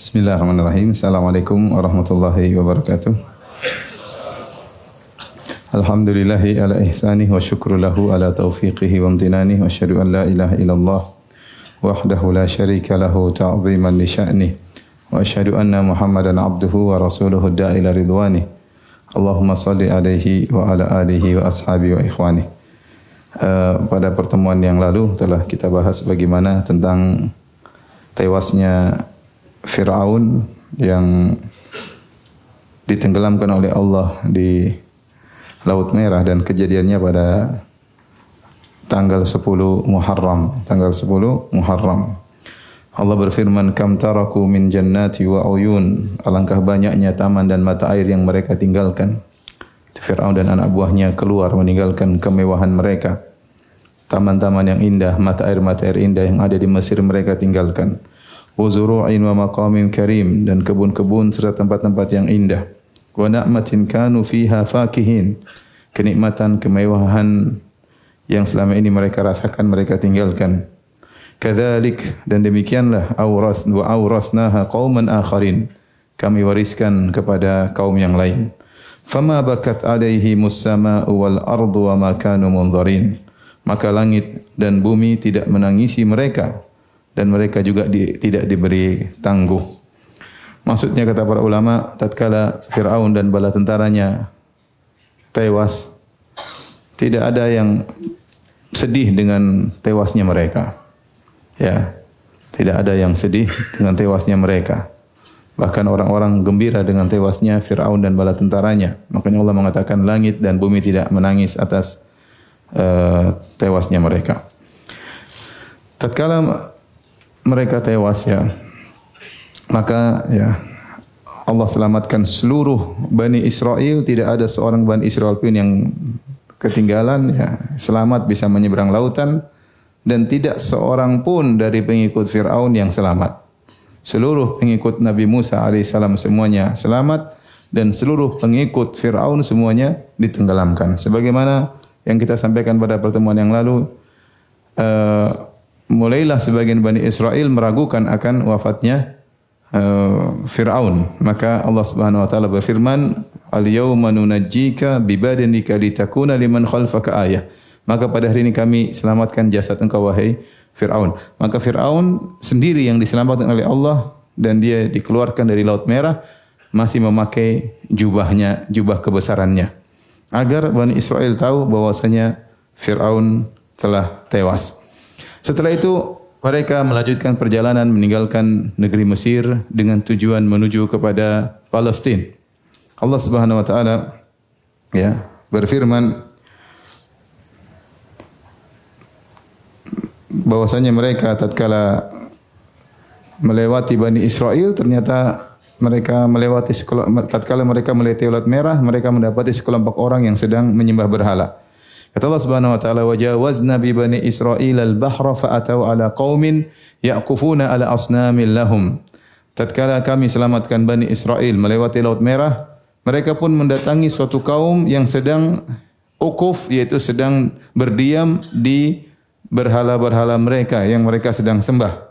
Bismillahirrahmanirrahim. Assalamualaikum warahmatullahi wabarakatuh. Alhamdulillahi ala ihsanih wa syukru lahu ala taufiqihi wa amtinanih wa asyhadu an la ilaha illallah wahdahu la syarika lahu ta'ziman li sya'nih wa asyhadu anna Muhammadan abduhu wa rasuluhu da'ila ridwanih. Allahumma salli alaihi wa ala alihi wa ashabi wa ikhwani. Uh, pada pertemuan yang lalu telah kita bahas bagaimana tentang tewasnya Fir'aun yang ditenggelamkan oleh Allah di Laut Merah dan kejadiannya pada tanggal 10 Muharram, tanggal 10 Muharram. Allah berfirman, "Kam taraku min jannati wa uyun." Alangkah banyaknya taman dan mata air yang mereka tinggalkan. Fir'aun dan anak buahnya keluar meninggalkan kemewahan mereka. Taman-taman yang indah, mata air-mata air indah yang ada di Mesir mereka tinggalkan. Wa wa maqamin karim dan kebun-kebun serta tempat-tempat yang indah. Wa na'matin kanu fiha fakihin kenikmatan kemewahan yang selama ini mereka rasakan mereka tinggalkan. Kadzalik dan demikianlah auras wa aurasnaha qauman akharin kami wariskan kepada kaum yang lain. Fama bakat alaihi mussama wal ardu wa ma kanu munzarin maka langit dan bumi tidak menangisi mereka dan mereka juga di, tidak diberi tangguh Maksudnya kata para ulama, tatkala Firaun dan bala tentaranya tewas, tidak ada yang sedih dengan tewasnya mereka. Ya. Tidak ada yang sedih dengan tewasnya mereka. Bahkan orang-orang gembira dengan tewasnya Firaun dan bala tentaranya. Makanya Allah mengatakan langit dan bumi tidak menangis atas uh, tewasnya mereka. Tatkala mereka tewas ya, maka ya Allah selamatkan seluruh Bani Israel, tidak ada seorang Bani Israel pun yang ketinggalan ya, selamat bisa menyeberang lautan. Dan tidak seorang pun dari pengikut Firaun yang selamat. Seluruh pengikut Nabi Musa alaihissalam semuanya selamat. Dan seluruh pengikut Firaun semuanya ditenggelamkan. Sebagaimana yang kita sampaikan pada pertemuan yang lalu, uh, mulailah sebagian Bani Israel meragukan akan wafatnya uh, Fir'aun. Maka Allah Subhanahu wa taala berfirman, "Al-yauma nunajjika bi litakuna liman khalfaka ayah." Maka pada hari ini kami selamatkan jasad engkau wahai Fir'aun. Maka Fir'aun sendiri yang diselamatkan oleh Allah dan dia dikeluarkan dari Laut Merah masih memakai jubahnya, jubah kebesarannya. Agar Bani Israel tahu bahwasanya Fir'aun telah tewas. Setelah itu mereka melanjutkan perjalanan meninggalkan negeri Mesir dengan tujuan menuju kepada Palestina. Allah Subhanahu wa taala ya berfirman bahwasanya mereka tatkala melewati Bani Israel ternyata mereka melewati tatkala mereka melewati Laut Merah mereka mendapati sekelompok orang yang sedang menyembah berhala. Kata Allah Subhanahu wa taala, "Wajawazna bi bani Israil al-bahra fa atau ala qaumin yaqufuna ala asnamin lahum." Tatkala kami selamatkan Bani Israel melewati Laut Merah, mereka pun mendatangi suatu kaum yang sedang ukuf yaitu sedang berdiam di berhala-berhala mereka yang mereka sedang sembah.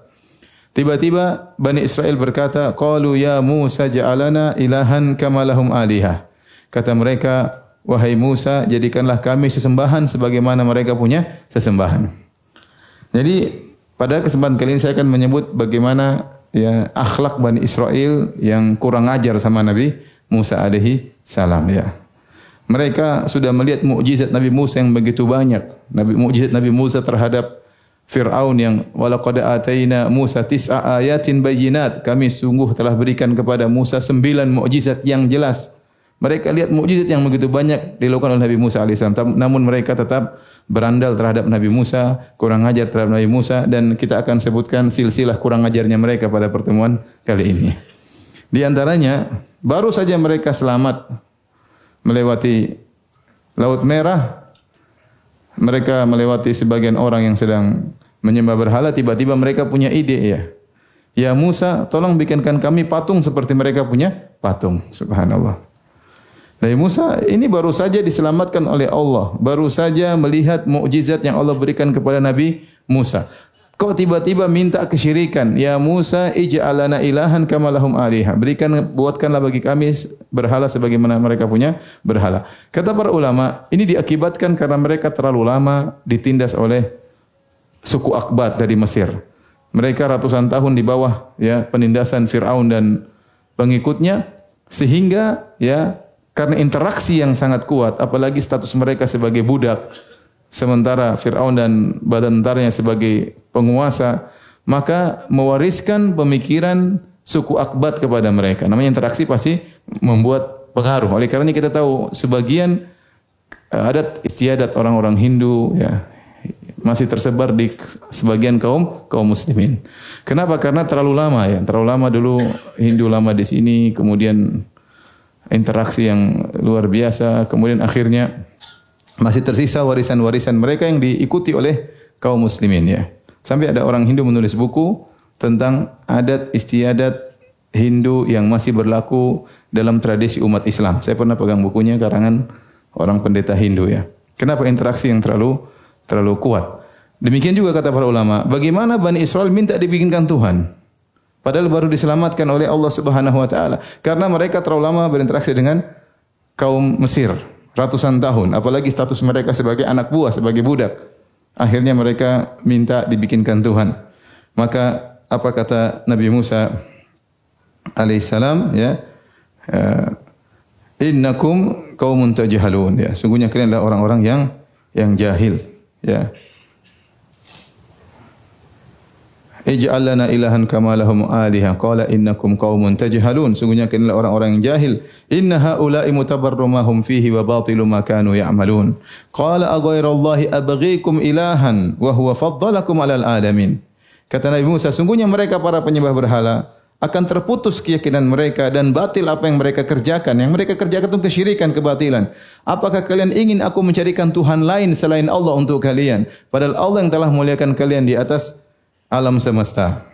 Tiba-tiba Bani Israel berkata, "Qalu ya Musa ja'alana ilahan kama lahum alihah." Kata mereka, Wahai Musa, jadikanlah kami sesembahan sebagaimana mereka punya sesembahan. Jadi pada kesempatan kali ini saya akan menyebut bagaimana ya akhlak Bani Israel yang kurang ajar sama Nabi Musa alaihi salam ya. Mereka sudah melihat mukjizat Nabi Musa yang begitu banyak. Nabi mukjizat Nabi Musa terhadap Fir'aun yang walaqad ataina Musa tis'a ayatin bayyinat. Kami sungguh telah berikan kepada Musa sembilan mukjizat yang jelas. Mereka lihat mukjizat yang begitu banyak dilakukan oleh Nabi Musa alaihissalam. Namun mereka tetap berandal terhadap Nabi Musa, kurang ajar terhadap Nabi Musa dan kita akan sebutkan silsilah kurang ajarnya mereka pada pertemuan kali ini. Di antaranya baru saja mereka selamat melewati Laut Merah, mereka melewati sebagian orang yang sedang menyembah berhala, tiba-tiba mereka punya ide ya. Ya Musa, tolong bikinkan kami patung seperti mereka punya patung. Subhanallah. Nabi Musa ini baru saja diselamatkan oleh Allah, baru saja melihat mukjizat yang Allah berikan kepada Nabi Musa. Kok tiba-tiba minta kesyirikan? Ya Musa, ij'alana ilahan kama lahum aliha. Berikan buatkanlah bagi kami berhala sebagaimana mereka punya berhala. Kata para ulama, ini diakibatkan karena mereka terlalu lama ditindas oleh suku Akbat dari Mesir. Mereka ratusan tahun di bawah ya penindasan Firaun dan pengikutnya sehingga ya karena interaksi yang sangat kuat apalagi status mereka sebagai budak sementara Firaun dan badan tentaranya sebagai penguasa, maka mewariskan pemikiran suku Akbat kepada mereka. Namanya interaksi pasti membuat pengaruh. Oleh karena kita tahu sebagian eh, adat istiadat orang-orang Hindu ya masih tersebar di sebagian kaum kaum muslimin. Kenapa? Karena terlalu lama ya. Terlalu lama dulu Hindu lama di sini, kemudian interaksi yang luar biasa, kemudian akhirnya masih tersisa warisan-warisan mereka yang diikuti oleh kaum muslimin ya. Sampai ada orang Hindu menulis buku tentang adat istiadat Hindu yang masih berlaku dalam tradisi umat Islam. Saya pernah pegang bukunya karangan orang pendeta Hindu ya. Kenapa interaksi yang terlalu terlalu kuat? Demikian juga kata para ulama, bagaimana Bani Israel minta dibikinkan Tuhan? Padahal baru diselamatkan oleh Allah Subhanahu wa taala. Karena mereka terlalu lama berinteraksi dengan kaum Mesir ratusan tahun, apalagi status mereka sebagai anak buah, sebagai budak. Akhirnya mereka minta dibikinkan Tuhan. Maka apa kata Nabi Musa alaihissalam ya? Uh, innakum qaumun tajhalun. Ya sungguhnya kalian adalah orang-orang yang yang jahil ya Ij'al lana ilahan kama lahum aliha. Qala innakum qaumun tajhalun. Sungguhnya kalian orang-orang yang jahil. Inna haula'i mutabarru fihi wa batilu ma kanu ya'malun. Qala aghairallahi abghikum ilahan wa huwa faddalakum 'alal alamin. Kata Nabi Musa, sungguhnya mereka para penyembah berhala akan terputus keyakinan mereka dan batil apa yang mereka kerjakan. Yang mereka kerjakan itu kesyirikan, kebatilan. Apakah kalian ingin aku mencarikan Tuhan lain selain Allah untuk kalian? Padahal Allah yang telah muliakan kalian di atas alam semesta.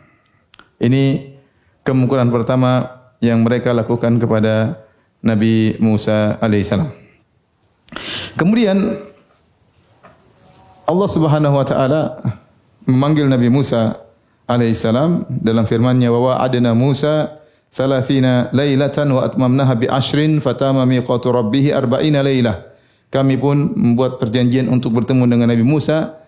Ini kemungkinan pertama yang mereka lakukan kepada Nabi Musa alaihissalam. Kemudian Allah Subhanahu wa taala memanggil Nabi Musa alaihissalam dalam firman-Nya wa wa'adna Musa 30 lailatan wa atmamnaha bi ashrin fatama miqatu rabbih arba'ina lailah. Kami pun membuat perjanjian untuk bertemu dengan Nabi Musa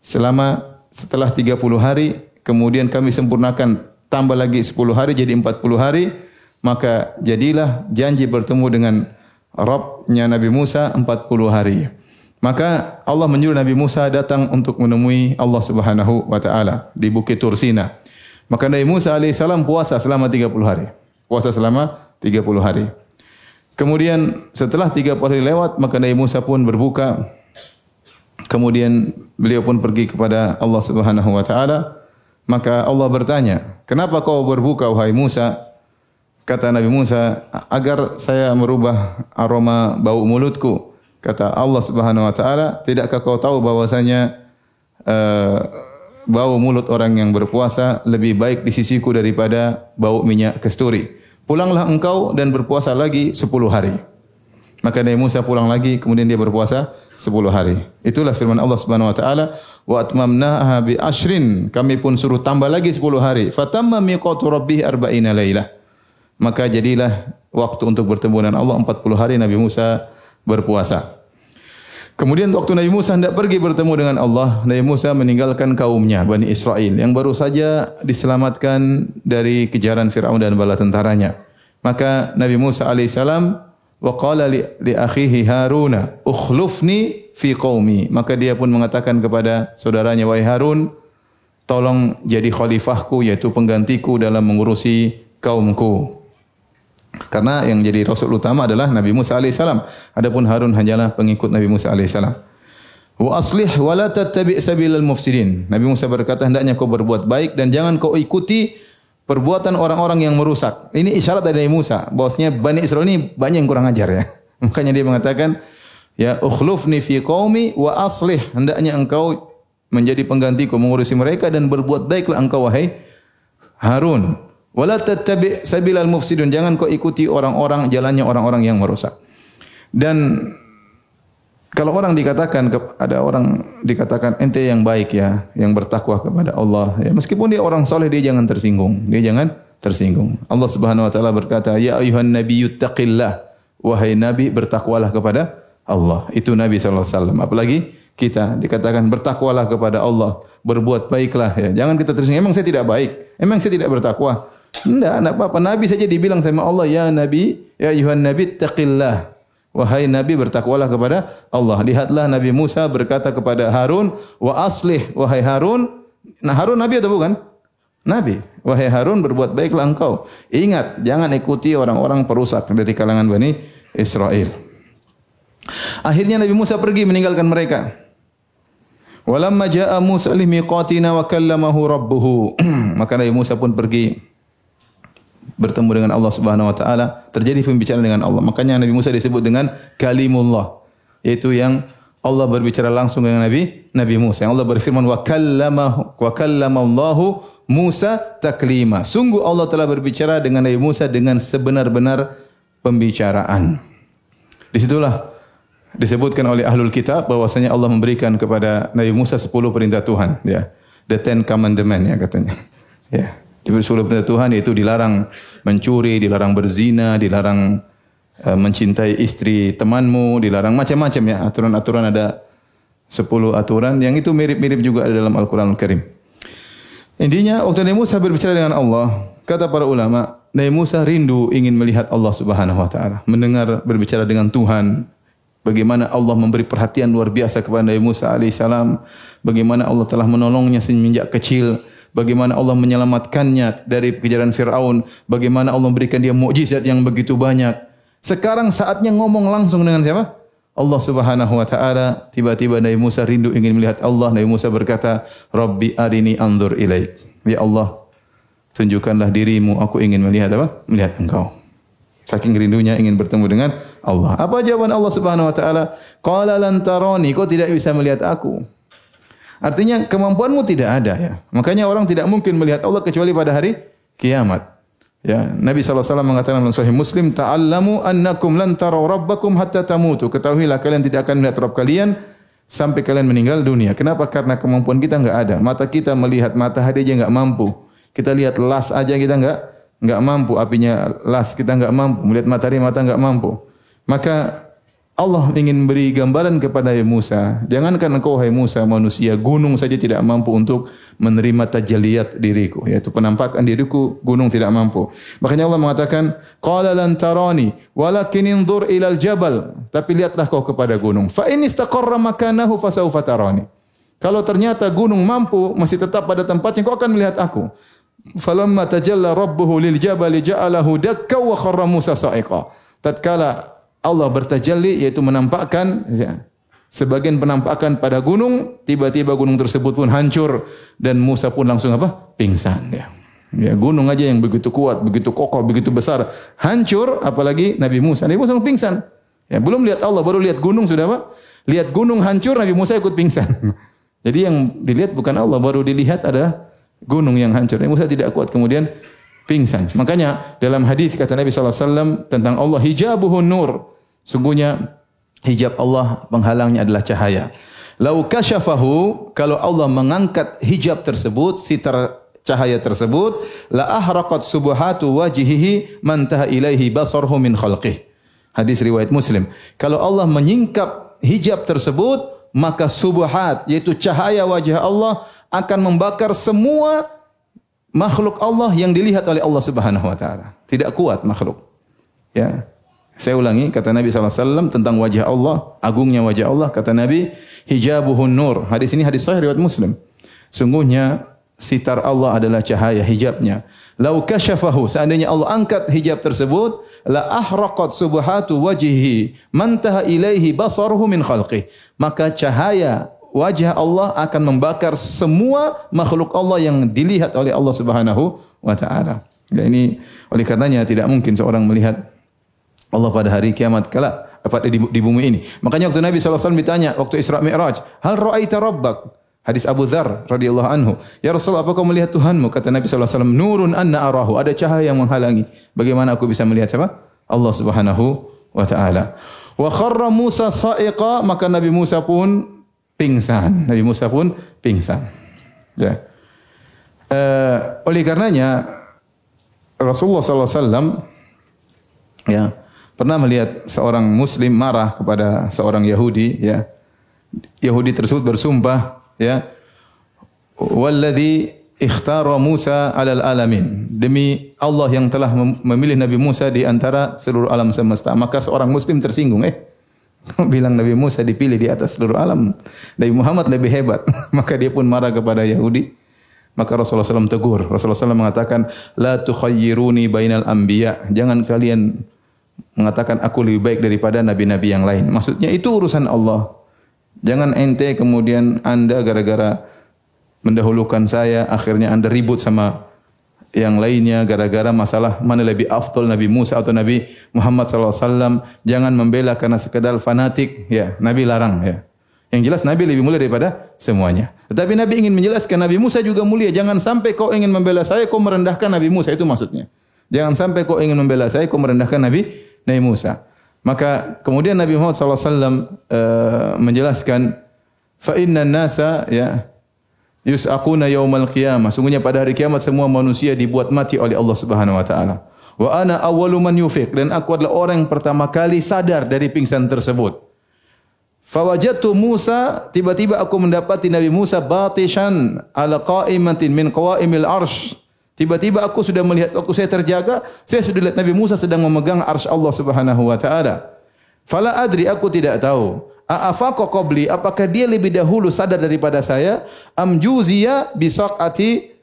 selama setelah 30 hari kemudian kami sempurnakan tambah lagi 10 hari jadi 40 hari maka jadilah janji bertemu dengan Rabbnya Nabi Musa 40 hari. Maka Allah menyuruh Nabi Musa datang untuk menemui Allah Subhanahu wa taala di Bukit Tursina. Maka Nabi Musa alaihissalam puasa selama 30 hari. Puasa selama 30 hari. Kemudian setelah 30 hari lewat maka Nabi Musa pun berbuka Kemudian beliau pun pergi kepada Allah Subhanahu wa taala. Maka Allah bertanya, "Kenapa kau berbuka wahai Musa?" Kata Nabi Musa, "Agar saya merubah aroma bau mulutku." Kata Allah Subhanahu wa taala, "Tidakkah kau tahu bahwasanya uh, bau mulut orang yang berpuasa lebih baik di sisiku daripada bau minyak kasturi?" Pulanglah engkau dan berpuasa lagi 10 hari. Maka Nabi Musa pulang lagi, kemudian dia berpuasa 10 hari. Itulah firman Allah Subhanahu wa taala, "Wa atmamnaha bi ashrin." Kami pun suruh tambah lagi 10 hari. Fatamma miqatu rabbih arba'ina lailah. Maka jadilah waktu untuk bertemu dengan Allah 40 hari Nabi Musa berpuasa. Kemudian waktu Nabi Musa hendak pergi bertemu dengan Allah, Nabi Musa meninggalkan kaumnya Bani Israel yang baru saja diselamatkan dari kejaran Firaun dan bala tentaranya. Maka Nabi Musa alaihissalam wa qala li, li akhihi Haruna ukhlufni fi qaumi maka dia pun mengatakan kepada saudaranya wahai Harun tolong jadi khalifahku yaitu penggantiku dalam mengurusi kaumku. Karena yang jadi rasul utama adalah Nabi Musa alaihissalam adapun Harun hanyalah pengikut Nabi Musa alaihissalam wa aslih wa la tattabi' sabilal mufsidin. Nabi Musa berkata hendaknya kau berbuat baik dan jangan kau ikuti perbuatan orang-orang yang merusak. Ini isyarat dari Musa, bahwasanya Bani Israel ini banyak yang kurang ajar ya. Makanya dia mengatakan, ya ukhlufni fi qaumi wa aslih. Hendaknya engkau menjadi penggantiku mengurusi mereka dan berbuat baiklah engkau wahai Harun. Wala tattabi sabilal mufsidun. Jangan kau ikuti orang-orang jalannya orang-orang yang merusak. Dan Kalau orang dikatakan ada orang dikatakan ente yang baik ya, yang bertakwa kepada Allah ya, meskipun dia orang soleh dia jangan tersinggung, dia jangan tersinggung. Allah Subhanahu wa taala berkata, "Ya ayuhan nabiyyu taqillah." Wahai nabi bertakwalah kepada Allah. Itu Nabi sallallahu alaihi wasallam. Apalagi kita dikatakan bertakwalah kepada Allah, berbuat baiklah ya. Jangan kita tersinggung, emang saya tidak baik, emang saya tidak bertakwa. Enggak, enggak apa-apa. Nabi saja dibilang sama Allah, "Ya Nabi, ya ayuhan nabi taqillah." Wahai Nabi bertakwalah kepada Allah. Lihatlah Nabi Musa berkata kepada Harun, wa aslih wahai Harun. Nah Harun Nabi atau bukan? Nabi. Wahai Harun berbuat baiklah engkau. Ingat, jangan ikuti orang-orang perusak dari kalangan Bani Israel. Akhirnya Nabi Musa pergi meninggalkan mereka. Walamma jaa Musa limiqatina wa kallamahu rabbuhu. Maka Nabi Musa pun pergi bertemu dengan Allah Subhanahu wa taala, terjadi pembicaraan dengan Allah. Makanya Nabi Musa disebut dengan kalimullah, yaitu yang Allah berbicara langsung dengan Nabi Nabi Musa. Yang Allah berfirman wa kallamahu wa kallamallahu Musa taklima. Sungguh Allah telah berbicara dengan Nabi Musa dengan sebenar-benar pembicaraan. Di situlah disebutkan oleh ahlul kitab bahwasanya Allah memberikan kepada Nabi Musa 10 perintah Tuhan ya. The Ten Commandments ya katanya. Ya. Diberi sepuluh perintah Tuhan yaitu dilarang mencuri, dilarang berzina, dilarang uh, mencintai istri temanmu, dilarang macam-macam ya. Aturan-aturan ada sepuluh aturan yang itu mirip-mirip juga ada dalam Al-Qur'an Al-Karim. Intinya waktu Nabi Musa berbicara dengan Allah, kata para ulama, Nabi Musa rindu ingin melihat Allah Subhanahu wa taala, mendengar berbicara dengan Tuhan. Bagaimana Allah memberi perhatian luar biasa kepada Nabi Musa alaihissalam, bagaimana Allah telah menolongnya semenjak kecil, bagaimana Allah menyelamatkannya dari kejaran Firaun, bagaimana Allah memberikan dia mukjizat yang begitu banyak. Sekarang saatnya ngomong langsung dengan siapa? Allah Subhanahu wa taala. Tiba-tiba Nabi Musa rindu ingin melihat Allah. Nabi Musa berkata, "Rabbi arini anzur ilaik." Ya Allah, tunjukkanlah dirimu, aku ingin melihat apa? Melihat engkau. Saking rindunya ingin bertemu dengan Allah. Apa jawaban Allah Subhanahu wa taala? Qala lan tarani, kau tidak bisa melihat aku. Artinya kemampuanmu tidak ada ya. Makanya orang tidak mungkin melihat Allah kecuali pada hari kiamat. Ya, Nabi SAW mengatakan dalam Sahih Muslim, "Ta'allamu annakum lan tarau rabbakum hatta tamutu." Ketahuilah kalian tidak akan melihat Rabb kalian sampai kalian meninggal dunia. Kenapa? Karena kemampuan kita enggak ada. Mata kita melihat matahari aja enggak mampu. Kita lihat las aja kita enggak enggak mampu. Apinya las kita enggak mampu. Melihat matahari mata enggak mampu. Maka Allah ingin beri gambaran kepada Musa, jangankan engkau hai Musa manusia, gunung saja tidak mampu untuk menerima tajalliyat diriku, yaitu penampakan diriku gunung tidak mampu. Makanya Allah mengatakan, "Qala lan tarani, walakin inzur ilal jabal." Tapi lihatlah kau kepada gunung. Fa in istaqarra makanahu fasawfa tarani. Kalau ternyata gunung mampu masih tetap pada tempatnya, kau akan melihat aku. Falamma tajalla rabbuhu lil jabali ja'alahu dakka wa kharra Musa sa'iqa. Tatkala Allah bertajalli yaitu menampakkan ya, sebagian penampakan pada gunung, tiba-tiba gunung tersebut pun hancur dan Musa pun langsung apa? pingsan ya. Ya, gunung aja yang begitu kuat, begitu kokoh, begitu besar, hancur apalagi Nabi Musa. Nabi Musa pingsan. Ya, belum lihat Allah, baru lihat gunung sudah apa? Lihat gunung hancur, Nabi Musa ikut pingsan. Jadi yang dilihat bukan Allah, baru dilihat ada gunung yang hancur. Nabi Musa tidak kuat, kemudian pingsan. Makanya dalam hadis kata Nabi SAW tentang Allah hijabuhun nur. Sungguhnya hijab Allah penghalangnya adalah cahaya. Lau kasyafahu kalau Allah mengangkat hijab tersebut, sitar cahaya tersebut, la ahraqat subuhatu wajhihi man ilaihi basarhu min khalqih. Hadis riwayat Muslim. Kalau Allah menyingkap hijab tersebut, maka subuhat yaitu cahaya wajah Allah akan membakar semua makhluk Allah yang dilihat oleh Allah Subhanahu wa taala. Tidak kuat makhluk. Ya. Saya ulangi kata Nabi SAW tentang wajah Allah, agungnya wajah Allah kata Nabi hijabuhun nur. Hadis ini hadis sahih riwayat Muslim. Sungguhnya sitar Allah adalah cahaya hijabnya. Lau kasyafahu seandainya Allah angkat hijab tersebut la ahraqat subhatu wajhihi mantaha ilaihi basaruhu min khalqih. Maka cahaya wajah Allah akan membakar semua makhluk Allah yang dilihat oleh Allah Subhanahu wa taala. Dan ini oleh karenanya tidak mungkin seorang melihat Allah pada hari kiamat kala apa di, di bumi ini. Makanya waktu Nabi SAW ditanya waktu Isra Mi'raj, "Hal ra'aita rabbak?" Hadis Abu Dzar radhiyallahu anhu. Ya Rasulullah, apa kau melihat Tuhanmu? Kata Nabi SAW, Nurun anna arahu. Ada cahaya yang menghalangi. Bagaimana aku bisa melihat siapa? Allah Subhanahu wa taala. Wa kharra Musa sa'iqa maka Nabi Musa pun pingsan. Nabi Musa pun pingsan. Ya. Uh, oleh karenanya Rasulullah SAW ya pernah melihat seorang Muslim marah kepada seorang Yahudi ya? Yahudi tersebut bersumpah ya walladhi ikhtara Musa alal alamin. Demi Allah yang telah memilih Nabi Musa di antara seluruh alam semesta. Maka seorang muslim tersinggung eh bilang Nabi Musa dipilih di atas seluruh alam. Nabi Muhammad lebih hebat. Maka dia pun marah kepada Yahudi. Maka Rasulullah SAW tegur. Rasulullah SAW mengatakan la tukhayyiruni bainal anbiya. Jangan kalian mengatakan aku lebih baik daripada nabi-nabi yang lain maksudnya itu urusan Allah jangan ente kemudian anda gara-gara mendahulukan saya, akhirnya Anda ribut sama yang lainnya gara-gara masalah mana lebih afdol Nabi Musa atau Nabi Muhammad SAW. Jangan membela karena sekedar fanatik. Ya, Nabi larang ya. Yang jelas Nabi lebih mulia daripada semuanya. Tetapi Nabi ingin menjelaskan Nabi Musa juga mulia. Jangan sampai kau ingin membela saya, kau merendahkan Nabi Musa. Itu maksudnya. Jangan sampai kau ingin membela saya, kau merendahkan Nabi Nabi Musa. Maka kemudian Nabi Muhammad SAW uh, eh, menjelaskan, fa inna nasa ya yus'aquna yaumal qiyamah. Sungguhnya pada hari kiamat semua manusia dibuat mati oleh Allah Subhanahu wa taala. Wa ana awwalu man yufiq dan aku adalah orang yang pertama kali sadar dari pingsan tersebut. Fawajatu Musa, tiba-tiba aku mendapati Nabi Musa batishan ala qa'imatin min qawaimil arsh. Tiba-tiba aku sudah melihat waktu saya terjaga, saya sudah lihat Nabi Musa sedang memegang arsy Allah Subhanahu wa taala. Fala adri aku tidak tahu. A'afaqa qabli, apakah dia lebih dahulu sadar daripada saya? Am juziya bisaqati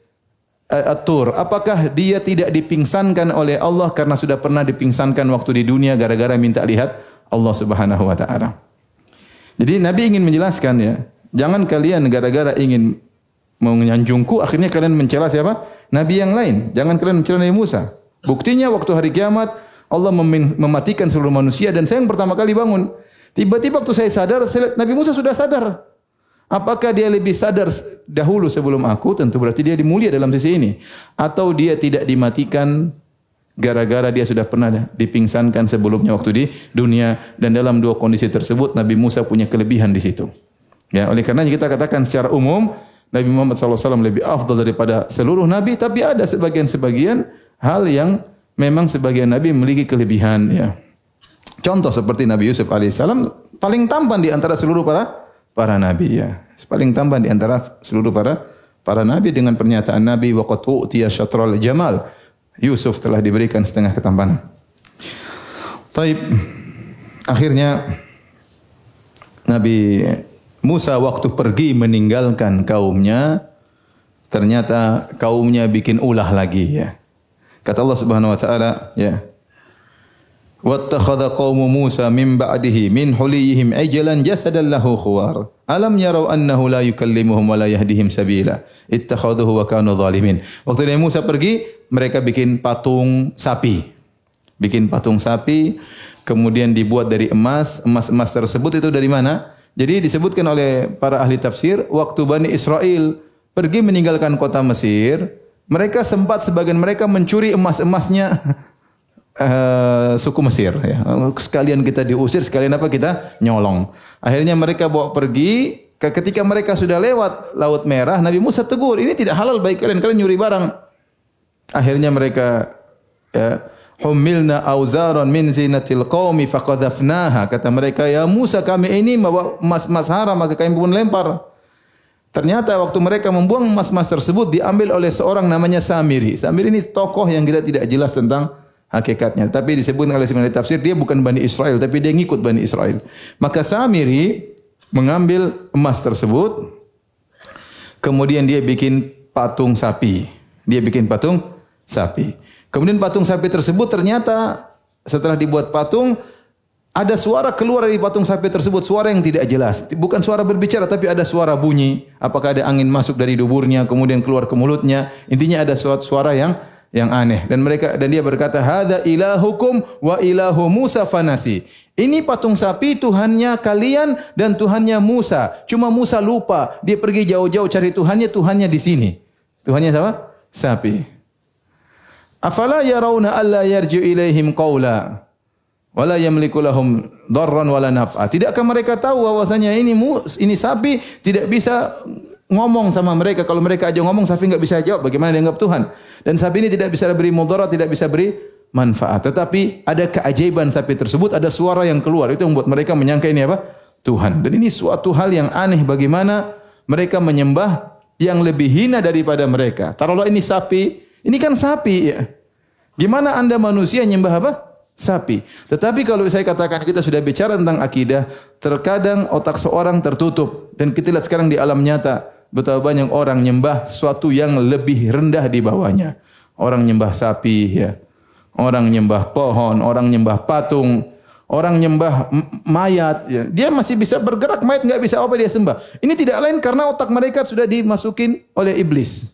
eh, atur. Apakah dia tidak dipingsankan oleh Allah karena sudah pernah dipingsankan waktu di dunia gara-gara minta lihat Allah Subhanahu wa taala. Jadi Nabi ingin menjelaskan ya, jangan kalian gara-gara ingin menyanjungku akhirnya kalian mencela siapa? Nabi yang lain. Jangan kalian mencela Nabi Musa. Buktinya waktu hari kiamat Allah mematikan seluruh manusia dan saya yang pertama kali bangun. Tiba-tiba waktu saya sadar, saya lihat Nabi Musa sudah sadar. Apakah dia lebih sadar dahulu sebelum aku? Tentu berarti dia dimulia dalam sisi ini. Atau dia tidak dimatikan gara-gara dia sudah pernah dipingsankan sebelumnya waktu di dunia. Dan dalam dua kondisi tersebut Nabi Musa punya kelebihan di situ. Ya, oleh karena kita katakan secara umum Nabi Muhammad SAW lebih afdal daripada seluruh Nabi. Tapi ada sebagian-sebagian hal yang memang sebagian Nabi memiliki kelebihan. Ya. Contoh seperti Nabi Yusuf alaihissalam paling tampan di antara seluruh para para nabi ya. Paling tampan di antara seluruh para para nabi dengan pernyataan Nabi waqad utiya syatrul jamal. Yusuf telah diberikan setengah ketampanan. Taib akhirnya Nabi Musa waktu pergi meninggalkan kaumnya, ternyata kaumnya bikin ulah lagi ya. Kata Allah Subhanahu wa taala ya. Wattakhadha qaumu Musa min ba'dihi min huliyihim ajlan jasadan lahu khuwar. Alam yarau annahu la yukallimuhum wa la yahdihim sabila. Ittakhadhuhu wa kanu zalimin. Waktu Nabi Musa pergi, mereka bikin patung sapi. Bikin patung sapi, kemudian dibuat dari emas. Emas-emas tersebut itu dari mana? Jadi disebutkan oleh para ahli tafsir waktu Bani Israel pergi meninggalkan kota Mesir mereka sempat sebagian mereka mencuri emas-emasnya uh, suku Mesir ya. Sekalian kita diusir, sekalian apa kita nyolong. Akhirnya mereka bawa pergi ketika mereka sudah lewat Laut Merah, Nabi Musa tegur, ini tidak halal bagi kalian, kalian nyuri barang. Akhirnya mereka ya, humilna auzaran min zinatil qaumi faqadhafnaha. Kata mereka, ya Musa kami ini membawa emas-emas haram maka kami pun lempar. Ternyata waktu mereka membuang emas-emas tersebut diambil oleh seorang namanya Samiri. Samiri ini tokoh yang kita tidak jelas tentang hakikatnya. Tapi disebut oleh sebagian tafsir dia bukan Bani Israel, tapi dia ngikut Bani Israel. Maka Samiri mengambil emas tersebut, kemudian dia bikin patung sapi. Dia bikin patung sapi. Kemudian patung sapi tersebut ternyata setelah dibuat patung ada suara keluar dari patung sapi tersebut, suara yang tidak jelas. Bukan suara berbicara, tapi ada suara bunyi. Apakah ada angin masuk dari duburnya, kemudian keluar ke mulutnya. Intinya ada suatu suara yang yang aneh. Dan mereka dan dia berkata hadza ilahukum wa ilahu Musa fanasi. Ini patung sapi Tuhannya kalian dan Tuhannya Musa. Cuma Musa lupa. Dia pergi jauh-jauh cari Tuhannya Tuhannya di sini. Tuhannya siapa? Sapi afala yarawna alla yarju ilaihim qaula wala yamliku lahum dharran wala naf'a. Tidakkah mereka tahu bahwasanya ini ini sapi tidak bisa ngomong sama mereka kalau mereka aja ngomong sapi enggak bisa jawab bagaimana dianggap Tuhan. Dan sapi ini tidak bisa beri mudarat, tidak bisa beri manfaat. Tetapi ada keajaiban sapi tersebut, ada suara yang keluar. Itu yang membuat mereka menyangka ini apa? Tuhan. Dan ini suatu hal yang aneh bagaimana mereka menyembah yang lebih hina daripada mereka. Taruhlah ini sapi, ini kan sapi ya. Gimana Anda manusia nyembah apa? Sapi. Tetapi kalau saya katakan kita sudah bicara tentang akidah, terkadang otak seorang tertutup dan kita lihat sekarang di alam nyata betapa banyak orang nyembah sesuatu yang lebih rendah di bawahnya. Orang nyembah sapi ya. Orang nyembah pohon, orang nyembah patung, orang nyembah mayat ya. Dia masih bisa bergerak, mayat nggak bisa apa dia sembah. Ini tidak lain karena otak mereka sudah dimasukin oleh iblis.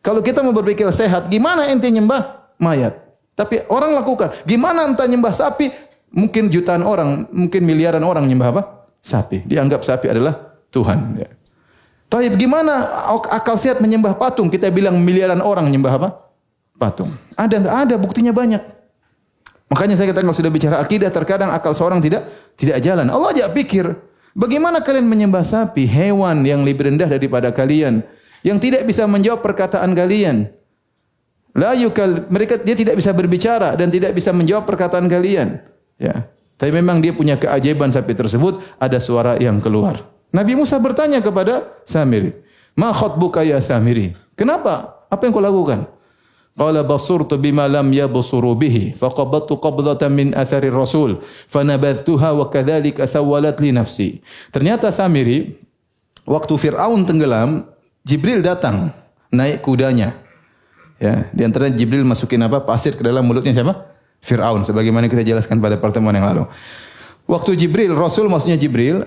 Kalau kita mau berpikir sehat, gimana ente nyembah mayat? Tapi orang lakukan. Gimana entah nyembah sapi? Mungkin jutaan orang, mungkin miliaran orang nyembah apa? Sapi. Dianggap sapi adalah Tuhan. Ya. Tapi gimana akal sehat menyembah patung? Kita bilang miliaran orang menyembah apa? Patung. Ada nggak ada? Buktinya banyak. Makanya saya katakan kalau sudah bicara akidah, terkadang akal seorang tidak tidak jalan. Allah aja pikir, bagaimana kalian menyembah sapi, hewan yang lebih rendah daripada kalian, yang tidak bisa menjawab perkataan kalian. La yukal, mereka dia tidak bisa berbicara dan tidak bisa menjawab perkataan kalian. Ya. Tapi memang dia punya keajaiban sapi tersebut, ada suara yang keluar. Nabi Musa bertanya kepada Samiri, "Ma khatbuka ya Samiri?" Kenapa? Apa yang kau lakukan? Qala basurtu bima lam yabsuru bihi faqabattu qabdatan min athari rasul fanabadhtuha wa kadzalika sawwalat li nafsi. Ternyata Samiri waktu Firaun tenggelam, Jibril datang naik kudanya. Ya, di antara Jibril masukin apa? Pasir ke dalam mulutnya siapa? Firaun sebagaimana kita jelaskan pada pertemuan yang lalu. Waktu Jibril, Rasul maksudnya Jibril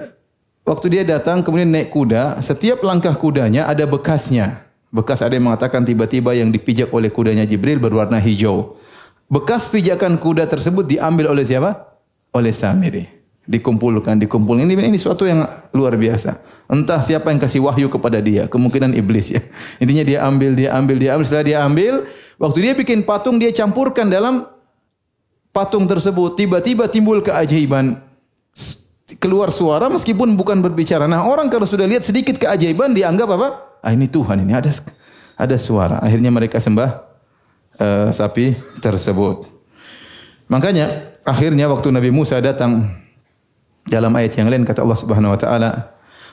Waktu dia datang kemudian naik kuda, setiap langkah kudanya ada bekasnya. Bekas ada yang mengatakan tiba-tiba yang dipijak oleh kudanya Jibril berwarna hijau. Bekas pijakan kuda tersebut diambil oleh siapa? Oleh Samiri. Dikumpulkan, dikumpulkan. Ini, ini suatu yang luar biasa. Entah siapa yang kasih wahyu kepada dia. Kemungkinan iblis ya. Intinya dia ambil, dia ambil, dia ambil. Setelah dia ambil, waktu dia bikin patung, dia campurkan dalam patung tersebut. Tiba-tiba timbul keajaiban keluar suara meskipun bukan berbicara. Nah, orang kalau sudah lihat sedikit keajaiban dianggap apa? Ah ini Tuhan ini ada ada suara. Akhirnya mereka sembah uh, sapi tersebut. Makanya akhirnya waktu Nabi Musa datang dalam ayat yang lain kata Allah Subhanahu wa taala,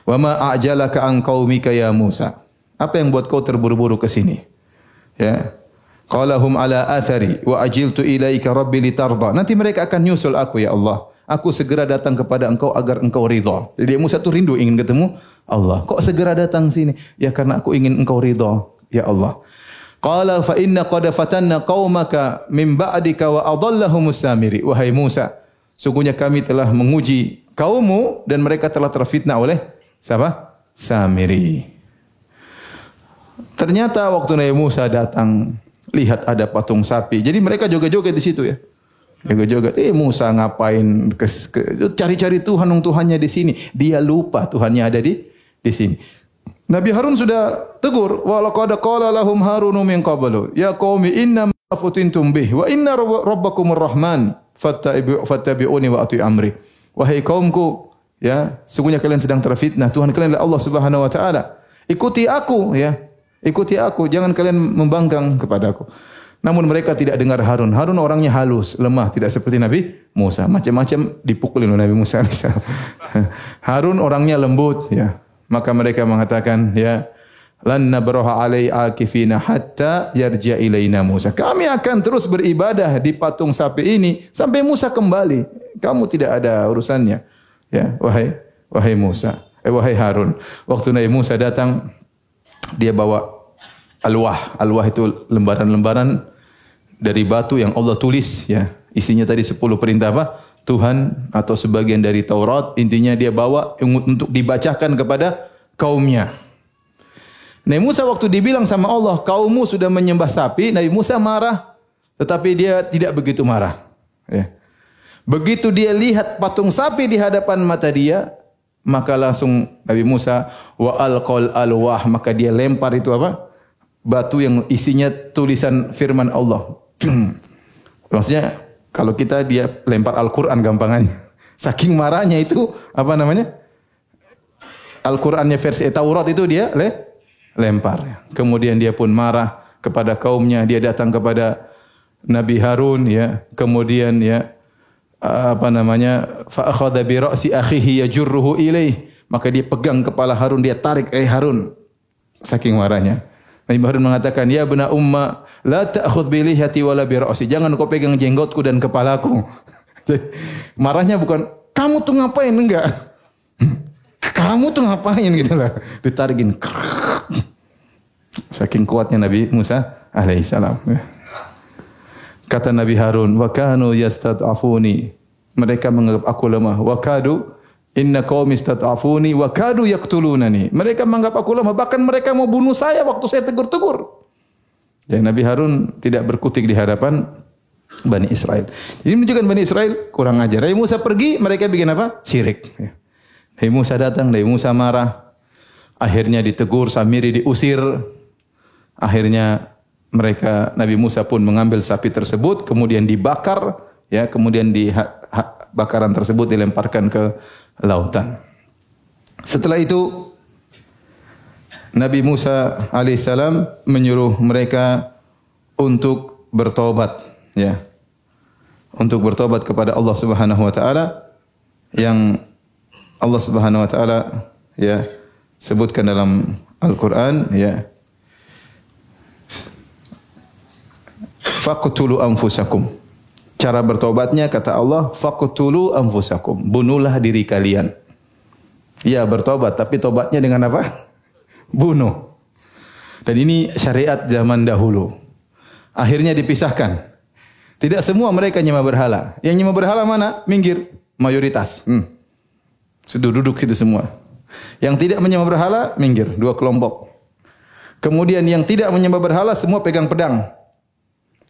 "Wa ma a'jalaka an qaumika ya Musa?" Apa yang buat kau terburu-buru ke sini? Ya. Qala hum ala athari wa ajiltu ilaika rabbi litarda. Nanti mereka akan nyusul aku ya Allah aku segera datang kepada engkau agar engkau ridha. Jadi Musa itu rindu ingin ketemu Allah. Kok segera datang sini? Ya karena aku ingin engkau ridha, ya Allah. Qala fa inna qad fatanna qaumaka min ba'dika wa adallahumus samiri. Wahai Musa, sungguhnya kami telah menguji kaummu dan mereka telah terfitnah oleh siapa? Samiri. Ternyata waktu Nabi Musa datang, lihat ada patung sapi. Jadi mereka joget-joget di situ ya. Joget-joget, eh Musa ngapain cari-cari Tuhan, Tuhan Tuhannya di sini. Dia lupa Tuhannya ada di di sini. Nabi Harun sudah tegur, wa laqad qala lahum Harunu min qablu, ya qaumi inna ma futintum bih wa inna rabbakumur rahman fattabi'uni wa ati amri. Wahai kaumku, ya, sungguhnya kalian sedang terfitnah. Tuhan kalian adalah Allah Subhanahu wa taala. Ikuti aku, ya. Ikuti aku, jangan kalian membangkang kepadaku. Namun mereka tidak dengar Harun. Harun orangnya halus, lemah, tidak seperti Nabi Musa. Macam-macam dipukulin oleh Nabi Musa. Harun orangnya lembut, ya. Maka mereka mengatakan, ya, lan nabraha alai akifina hatta yarja ilaina Musa. Kami akan terus beribadah di patung sapi ini sampai Musa kembali. Kamu tidak ada urusannya. Ya, wahai wahai Musa, eh wahai Harun. Waktu Nabi Musa datang, dia bawa alwah. Alwah itu lembaran-lembaran dari batu yang Allah tulis ya. Isinya tadi 10 perintah apa? Tuhan atau sebagian dari Taurat intinya dia bawa untuk dibacakan kepada kaumnya. Nabi Musa waktu dibilang sama Allah, kaummu sudah menyembah sapi, Nabi Musa marah, tetapi dia tidak begitu marah. Ya. Begitu dia lihat patung sapi di hadapan mata dia, maka langsung Nabi Musa wa alqal alwah, maka dia lempar itu apa? Batu yang isinya tulisan firman Allah. Maksudnya Kalau kita dia lempar Al-Qur'an gampangannya. Saking marahnya itu apa namanya? Al-Qur'annya versi Taurat itu dia le lempar. Kemudian dia pun marah kepada kaumnya, dia datang kepada Nabi Harun ya. Kemudian ya apa namanya? Fa akhadha bi ra'si akhihi yajurruhu ilaih. Maka dia pegang kepala Harun, dia tarik, "Eh Harun." Saking marahnya. Nabi Harun mengatakan, "Ya bena umma, la ta'khudh bi lihati wala bi ra'si." Jangan kau pegang jenggotku dan kepalaku. Marahnya bukan kamu tuh ngapain enggak? Kamu tuh ngapain gitu lah. Ditarikin. Saking kuatnya Nabi Musa alaihissalam. Kata Nabi Harun, "Wa kanu yastad'afuni." Mereka menganggap aku lemah. Wa kadu Inna qaumi istata'afuni wa kadu yaqtulunani. Mereka menganggap aku lemah, bahkan mereka mau bunuh saya waktu saya tegur-tegur. Dan Nabi Harun tidak berkutik di hadapan Bani Israel. Jadi menunjukkan Bani Israel kurang ajar. Nabi Musa pergi, mereka bikin apa? Syirik. Nabi Musa datang, Nabi Musa marah. Akhirnya ditegur, Samiri diusir. Akhirnya mereka Nabi Musa pun mengambil sapi tersebut, kemudian dibakar, ya, kemudian di bakaran tersebut dilemparkan ke lautan. Setelah itu Nabi Musa alaihissalam menyuruh mereka untuk bertobat, ya, untuk bertobat kepada Allah Subhanahu Wa Taala yang Allah Subhanahu Wa Taala ya sebutkan dalam Al-Quran, ya. Faqtulu anfusakum Cara bertobatnya kata Allah, faqtulu anfusakum. Bunuhlah diri kalian. Ya bertobat, tapi tobatnya dengan apa? Bunuh. Dan ini syariat zaman dahulu. Akhirnya dipisahkan. Tidak semua mereka nyembah berhala. Yang nyembah berhala mana? Minggir. Mayoritas. Hmm. Sudah duduk situ semua. Yang tidak menyembah berhala, minggir. Dua kelompok. Kemudian yang tidak menyembah berhala, semua pegang pedang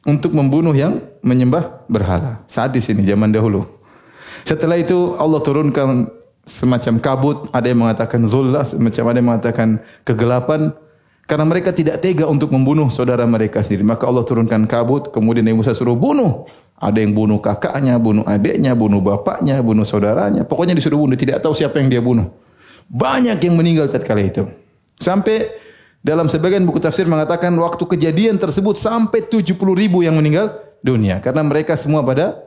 untuk membunuh yang menyembah berhala. Saat di sini zaman dahulu. Setelah itu Allah turunkan semacam kabut, ada yang mengatakan zullah, semacam ada yang mengatakan kegelapan karena mereka tidak tega untuk membunuh saudara mereka sendiri. Maka Allah turunkan kabut, kemudian Nabi Musa suruh bunuh. Ada yang bunuh kakaknya, bunuh adiknya, bunuh bapaknya, bunuh saudaranya. Pokoknya disuruh bunuh, tidak tahu siapa yang dia bunuh. Banyak yang meninggal tatkala itu. Sampai dalam sebagian buku tafsir mengatakan waktu kejadian tersebut sampai 70 ribu yang meninggal dunia karena mereka semua pada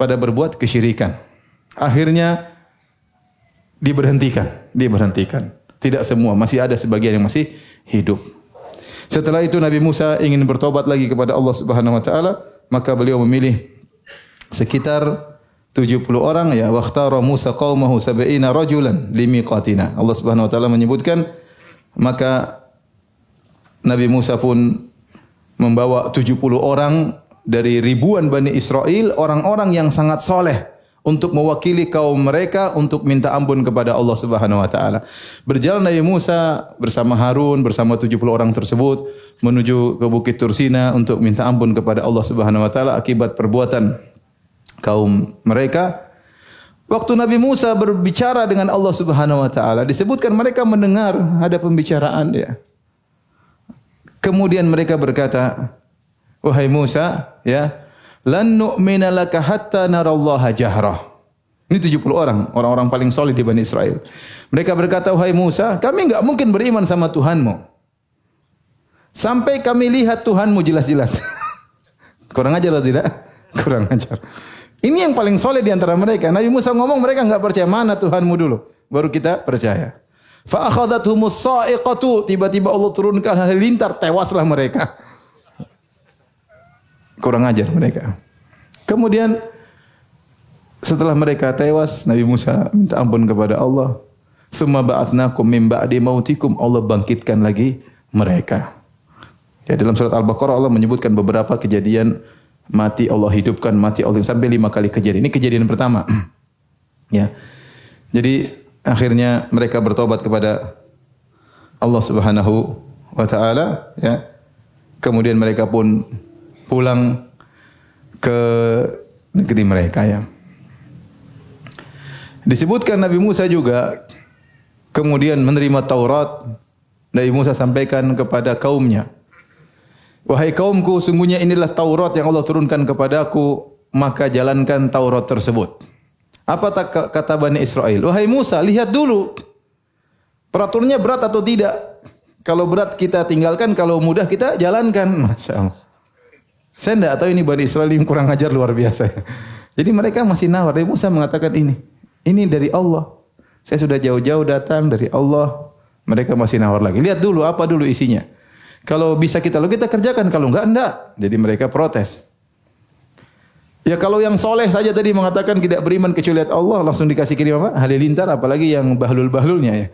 pada berbuat kesyirikan. Akhirnya diberhentikan, diberhentikan. Tidak semua, masih ada sebagian yang masih hidup. Setelah itu Nabi Musa ingin bertobat lagi kepada Allah Subhanahu wa taala, maka beliau memilih sekitar 70 orang ya waqtara Musa qaumahu sab'ina rajulan limiqatina. Allah Subhanahu wa taala menyebutkan maka Nabi Musa pun membawa 70 orang dari ribuan Bani Israel, orang-orang yang sangat soleh untuk mewakili kaum mereka untuk minta ampun kepada Allah Subhanahu wa taala. Berjalan Nabi Musa bersama Harun bersama 70 orang tersebut menuju ke Bukit Tursina untuk minta ampun kepada Allah Subhanahu wa taala akibat perbuatan kaum mereka. Waktu Nabi Musa berbicara dengan Allah Subhanahu wa taala disebutkan mereka mendengar ada pembicaraan dia. Kemudian mereka berkata, "Wahai Musa, ya, lan nu'mina laka hatta narallaha jahrah." Ini 70 orang, orang-orang paling solid di Bani Israel. Mereka berkata, "Wahai Musa, kami enggak mungkin beriman sama Tuhanmu sampai kami lihat Tuhanmu jelas-jelas." Kurang ajar atau tidak? Kurang ajar. Ini yang paling solid di antara mereka. Nabi Musa ngomong mereka enggak percaya mana Tuhanmu dulu, baru kita percaya. Fa akhadhathumus sa'iqatu, tiba-tiba Allah turunkan halilintar, tewaslah mereka. Kurang ajar mereka. Kemudian setelah mereka tewas, Nabi Musa minta ampun kepada Allah. Summa ba'atsnakum min ba'di mautikum, Allah bangkitkan lagi mereka. Ya dalam surat Al-Baqarah Allah menyebutkan beberapa kejadian mati Allah hidupkan, mati Allah sampai lima kali kejadian. Ini kejadian pertama. ya. Jadi akhirnya mereka bertobat kepada Allah Subhanahu wa taala ya. Kemudian mereka pun pulang ke negeri mereka ya. Disebutkan Nabi Musa juga kemudian menerima Taurat. Nabi Musa sampaikan kepada kaumnya. Wahai kaumku, sungguhnya inilah Taurat yang Allah turunkan kepadaku maka jalankan Taurat tersebut. Apa kata Bani Israel? Wahai Musa, lihat dulu. Peraturannya berat atau tidak? Kalau berat kita tinggalkan, kalau mudah kita jalankan. Masya Allah. Saya tidak tahu ini Bani Israel yang kurang ajar luar biasa. Jadi mereka masih nawar. Dari Musa mengatakan ini. Ini dari Allah. Saya sudah jauh-jauh datang dari Allah. Mereka masih nawar lagi. Lihat dulu apa dulu isinya. Kalau bisa kita lalu kita kerjakan, kalau enggak enggak. Jadi mereka protes. Ya kalau yang soleh saja tadi mengatakan tidak beriman kecuali Allah langsung dikasih kirim apa? Halilintar apalagi yang bahlul-bahlulnya ya.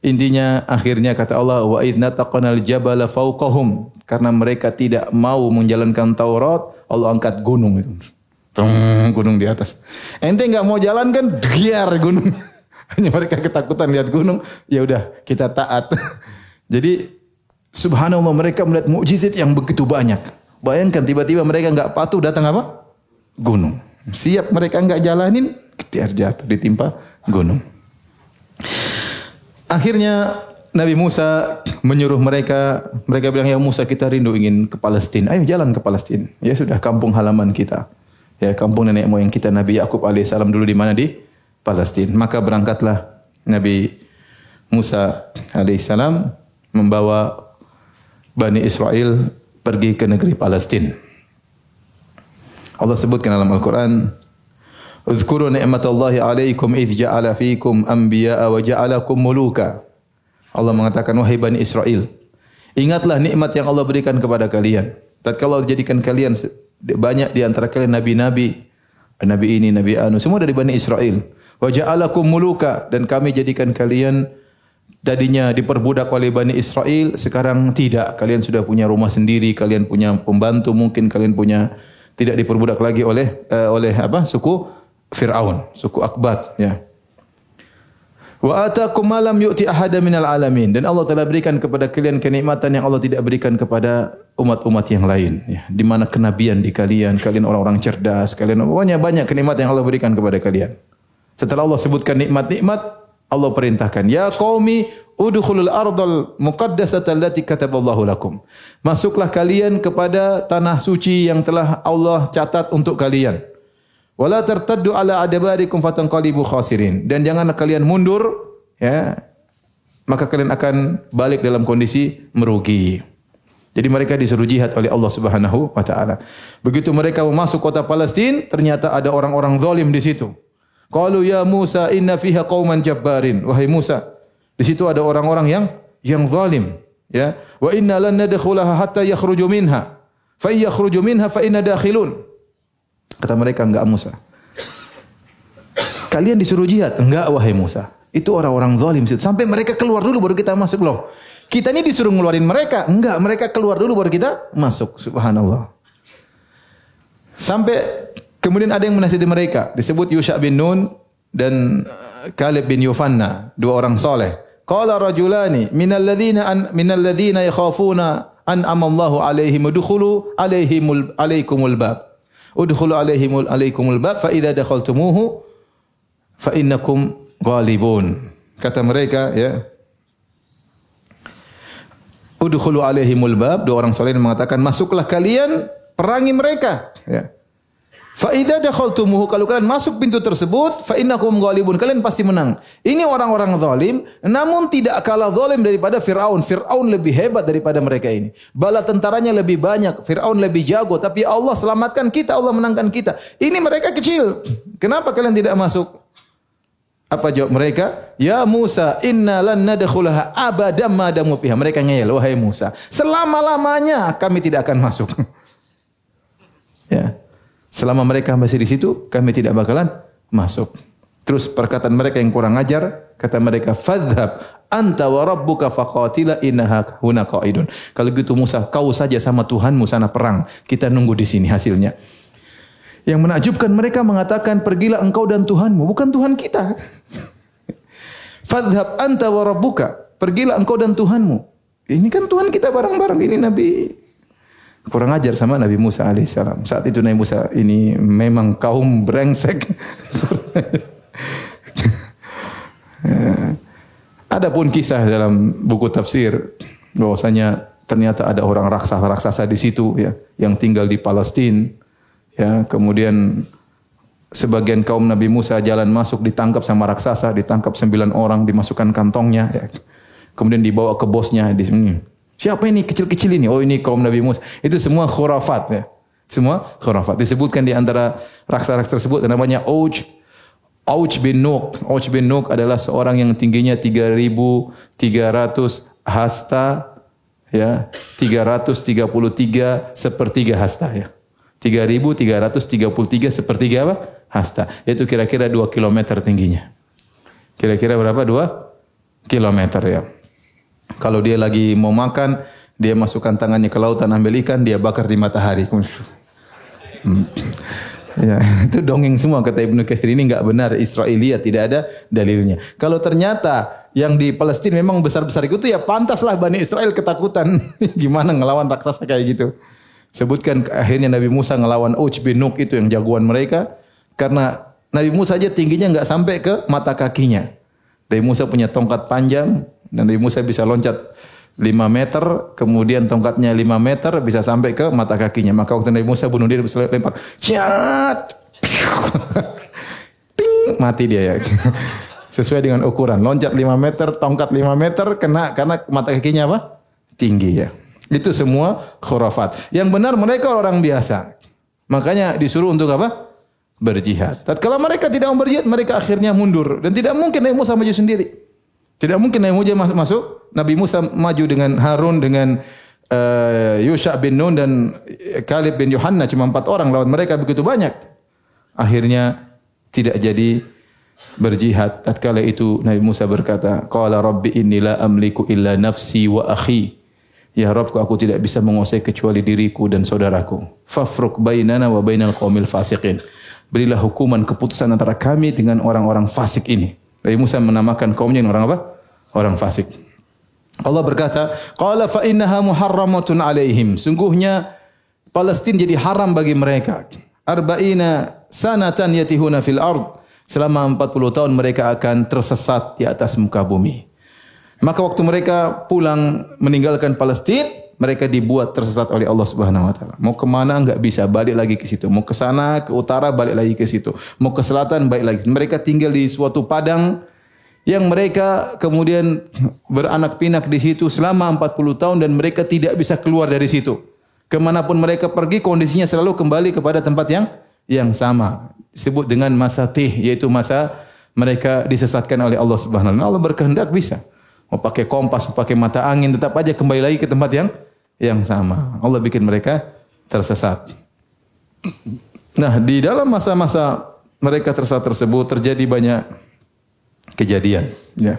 Intinya akhirnya kata Allah wa idna taqanal jabala fawqahum karena mereka tidak mau menjalankan Taurat Allah angkat gunung itu. Tung, gunung di atas. Ente enggak mau jalan kan giar gunung. Hanya mereka ketakutan lihat gunung, ya udah kita taat. Jadi subhanallah mereka melihat mukjizat yang begitu banyak. Bayangkan tiba-tiba mereka enggak patuh datang apa? gunung. Siap mereka enggak jalanin, dia jatuh ditimpa gunung. Akhirnya Nabi Musa menyuruh mereka, mereka bilang, ya Musa kita rindu ingin ke Palestina. Ayo jalan ke Palestina. Ya sudah kampung halaman kita. Ya kampung nenek moyang kita Nabi Yakub alaihissalam dulu di mana di Palestina. Maka berangkatlah Nabi Musa alaihissalam membawa Bani Israel pergi ke negeri Palestina. Allah sebutkan dalam Al-Quran, Uzkuru ni'matallahi alaikum idh ja'ala fikum anbiya'a wa ja'alakum muluka. Allah mengatakan, wahai Bani Israel, ingatlah nikmat yang Allah berikan kepada kalian. Tatkala jadikan kalian banyak di antara kalian nabi-nabi, nabi ini, nabi anu, semua dari Bani Israel. Wa ja'alakum muluka dan kami jadikan kalian tadinya diperbudak oleh Bani Israel, sekarang tidak. Kalian sudah punya rumah sendiri, kalian punya pembantu, mungkin kalian punya tidak diperbudak lagi oleh uh, oleh apa? suku Firaun, suku Akbat ya. Wa atakum malam yu'ti ahada minal alamin dan Allah telah berikan kepada kalian kenikmatan yang Allah tidak berikan kepada umat-umat yang lain ya. Di mana kenabian di kalian, kalian orang-orang cerdas, kalian pokoknya banyak kenikmatan yang Allah berikan kepada kalian. Setelah Allah sebutkan nikmat-nikmat, Allah perintahkan, "Ya qaumi Udkhulul ardal muqaddasata allati kataballahu lakum. Masuklah kalian kepada tanah suci yang telah Allah catat untuk kalian. Wala tartaddu ala adabarikum fatanqalibu khasirin. Dan janganlah kalian mundur ya. Maka kalian akan balik dalam kondisi merugi. Jadi mereka disuruh jihad oleh Allah Subhanahu wa taala. Begitu mereka masuk kota Palestina, ternyata ada orang-orang zalim di situ. Qalu ya Musa inna fiha qauman jabbarin. Wahai Musa, di situ ada orang-orang yang yang zalim, ya. Wa inna lan nadkhulaha hatta yakhruju minha. Fa yakhruju minha fa inna dakhilun. Kata mereka enggak Musa. Kalian disuruh jihad? Enggak wahai Musa. Itu orang-orang zalim situ. Sampai mereka keluar dulu baru kita masuk loh. Kita ini disuruh ngeluarin mereka. Enggak, mereka keluar dulu baru kita masuk. Subhanallah. Sampai kemudian ada yang menasihati mereka. Disebut Yusha bin Nun dan Kalib bin Yufanna. Dua orang soleh. Qala rajulani minal ladzina an minal ladzina yakhafuna an amallahu alaihim udkhulu alaihimul alaikumul bab. Udkhulu alaihimul alaikumul bab fa idza dakhaltumuhu fa innakum ghalibun. Kata mereka ya. Udkhulu alaihimul bab, dua orang saleh mengatakan masuklah kalian perangi mereka ya. Fa idza dakhaltumuhu kalau kalian masuk pintu tersebut fa innakum ghalibun kalian pasti menang. Ini orang-orang zalim namun tidak kalah zalim daripada Firaun. Firaun lebih hebat daripada mereka ini. Bala tentaranya lebih banyak, Firaun lebih jago tapi Allah selamatkan kita, Allah menangkan kita. Ini mereka kecil. Kenapa kalian tidak masuk? Apa jawab mereka? Ya Musa, inna lan nadkhulaha abadan ma fiha. Mereka ngeyel, wahai Musa, selama-lamanya kami tidak akan masuk. ya. Selama mereka masih di situ, kami tidak bakalan masuk. Terus perkataan mereka yang kurang ajar, kata mereka, "Fadhhab anta wa rabbuka faqatila innaha huna qaidun." Kalau gitu Musa, kau saja sama Tuhanmu sana perang. Kita nunggu di sini hasilnya. Yang menakjubkan mereka mengatakan, "Pergilah engkau dan Tuhanmu, bukan Tuhan kita." Fadhhab anta wa rabbuka. Pergilah engkau dan Tuhanmu. Ini kan Tuhan kita bareng-bareng. Ini Nabi kurang ajar sama Nabi Musa alaihissalam. Saat itu Nabi Musa ini memang kaum brengsek. Adapun kisah dalam buku tafsir bahwasanya ternyata ada orang raksasa-raksasa di situ ya yang tinggal di Palestina Ya, kemudian sebagian kaum Nabi Musa jalan masuk ditangkap sama raksasa, ditangkap sembilan orang, dimasukkan kantongnya. Ya. Kemudian dibawa ke bosnya di sini. Siapa ini kecil-kecil ini? Oh ini kaum Nabi Musa. Itu semua khurafat ya. Semua khurafat. Disebutkan di antara raksasa-raksasa tersebut namanya Ouj Ouj bin Nuk. Ouj bin Nuk adalah seorang yang tingginya 3300 hasta ya 333 sepertiga hasta ya. 3333 sepertiga apa? Hasta. Itu kira-kira 2 km tingginya. Kira-kira berapa? 2 km ya. Kalau dia lagi mau makan, dia masukkan tangannya ke lautan ambil ikan, dia bakar di matahari. Hmm. Ya, itu dongeng semua kata Ibnu Katsir ini enggak benar Israelia tidak ada dalilnya. Kalau ternyata yang di Palestina memang besar-besar itu ya pantaslah Bani Israel ketakutan. Gimana ngelawan raksasa kayak gitu. Sebutkan akhirnya Nabi Musa ngelawan Uj bin Nuk itu yang jagoan mereka karena Nabi Musa aja tingginya enggak sampai ke mata kakinya. Nabi Musa punya tongkat panjang Nabi Musa bisa loncat 5 meter, kemudian tongkatnya 5 meter bisa sampai ke mata kakinya. Maka waktu Nabi Musa bunuh diri bisa lempar, cat, ting, mati dia ya. Sesuai dengan ukuran, loncat 5 meter, tongkat 5 meter, kena karena mata kakinya apa? Tinggi ya. Itu semua khurafat. Yang benar mereka orang biasa. Makanya disuruh untuk apa? Berjihad. Kalau mereka tidak mau berjihad, mereka akhirnya mundur. Dan tidak mungkin Nabi Musa maju sendiri. Tidak mungkin Nabi Musa masuk. Nabi Musa maju dengan Harun dengan uh, Yusha bin Nun dan Kalib bin Yohanna cuma empat orang lawan mereka begitu banyak. Akhirnya tidak jadi berjihad. Tatkala itu Nabi Musa berkata, "Qala rabbi inni la amliku illa nafsi wa akhi." Ya Rabbku aku tidak bisa menguasai kecuali diriku dan saudaraku. Fafruk bainana wa bainal qaumil fasiqin. Berilah hukuman keputusan antara kami dengan orang-orang fasik ini. Nabi Musa menamakan kaumnya orang apa? Orang fasik. Allah berkata, "Qala fa innaha muharramatun alaihim." Sungguhnya Palestina jadi haram bagi mereka. Arba'ina sanatan yatihuna fil ard. Selama 40 tahun mereka akan tersesat di atas muka bumi. Maka waktu mereka pulang meninggalkan Palestina, mereka dibuat tersesat oleh Allah Subhanahu wa taala. Mau ke mana enggak bisa, balik lagi ke situ. Mau ke sana, ke utara, balik lagi ke situ. Mau ke selatan, balik lagi. Mereka tinggal di suatu padang yang mereka kemudian beranak pinak di situ selama 40 tahun dan mereka tidak bisa keluar dari situ. Ke mana pun mereka pergi, kondisinya selalu kembali kepada tempat yang yang sama. Disebut dengan masa tih, yaitu masa mereka disesatkan oleh Allah Subhanahu wa taala. Allah berkehendak bisa. Mau pakai kompas, mau pakai mata angin, tetap aja kembali lagi ke tempat yang yang sama. Allah bikin mereka tersesat. Nah, di dalam masa-masa mereka tersesat tersebut terjadi banyak kejadian, ya.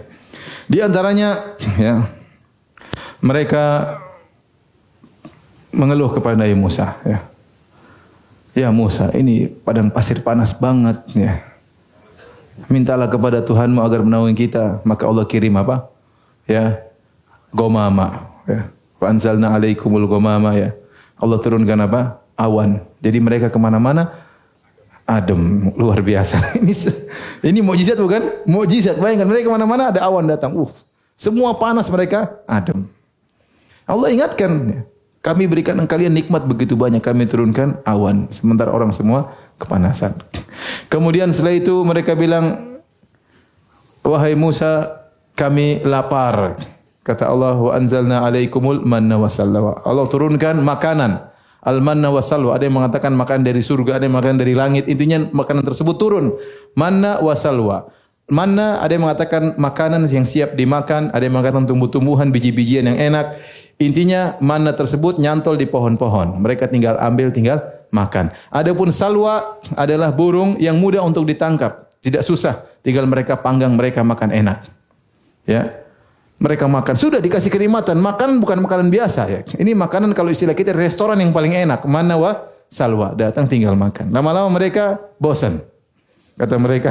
Di antaranya ya mereka mengeluh kepada Nabi Musa, ya. Ya Musa, ini padang pasir panas banget, ya. Mintalah kepada Tuhanmu agar menaungi kita, maka Allah kirim apa? Ya, gomama, ya anzalna alaikumul ghamama ya. Allah turunkan apa? Awan. Jadi mereka ke mana-mana adem luar biasa. ini ini mukjizat bukan? Mukjizat. Bayangkan mereka ke mana-mana ada awan datang. Uh, semua panas mereka adem. Allah ingatkan, kami berikan kalian nikmat begitu banyak, kami turunkan awan. Sementara orang semua kepanasan. Kemudian setelah itu mereka bilang, wahai Musa, kami lapar. Kata Allah, wa anzalna alaikumul manna wa salwa. Allah turunkan makanan. Al manna wa. Ada yang mengatakan makan dari surga, ada yang makan dari langit. Intinya makanan tersebut turun. Manna wa salwa. Manna ada yang mengatakan makanan yang siap dimakan, ada yang mengatakan tumbuh-tumbuhan, biji-bijian yang enak. Intinya manna tersebut nyantol di pohon-pohon. Mereka tinggal ambil, tinggal makan. Adapun salwa adalah burung yang mudah untuk ditangkap, tidak susah. Tinggal mereka panggang, mereka makan enak. Ya, mereka makan. Sudah dikasih kenikmatan. Makan bukan makanan biasa ya. Ini makanan kalau istilah kita restoran yang paling enak. Mana wa salwa. Datang tinggal makan. Lama-lama mereka bosan. Kata mereka,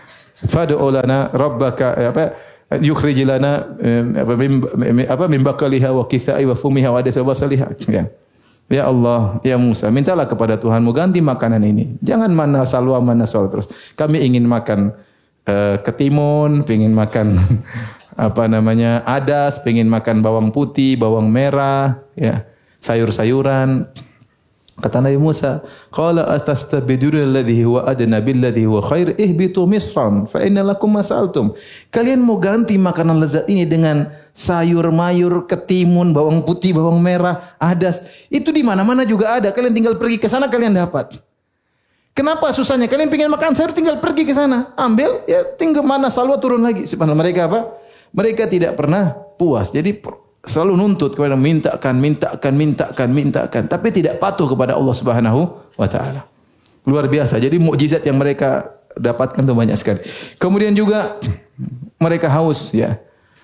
Fadu lana rabbaka eh, apa yukhrij lana eh, apa apa mim bakaliha wa kithai wa fumiha wa adasa. Ya. Ya Allah, ya Musa, mintalah kepada Tuhanmu ganti makanan ini. Jangan mana salwa, mana sol terus. Kami ingin makan uh, ketimun, ingin makan apa namanya adas, pengen makan bawang putih, bawang merah, ya sayur-sayuran. Kata Nabi Musa, "Qala atastabiduna alladhi huwa adna billadhi huwa khair ihbitu misran fa inna lakum masaltum." Kalian mau ganti makanan lezat ini dengan sayur mayur, ketimun, bawang putih, bawang merah, adas. Itu di mana-mana juga ada. Kalian tinggal pergi ke sana kalian dapat. Kenapa susahnya? Kalian ingin makan sayur tinggal pergi ke sana, ambil ya tinggal mana salwa turun lagi. Subhanallah mereka apa? Mereka tidak pernah puas. Jadi selalu nuntut kepada mintakan, mintakan, mintakan, mintakan, tapi tidak patuh kepada Allah Subhanahu wa taala. Luar biasa. Jadi mukjizat yang mereka dapatkan itu banyak sekali. Kemudian juga mereka haus ya.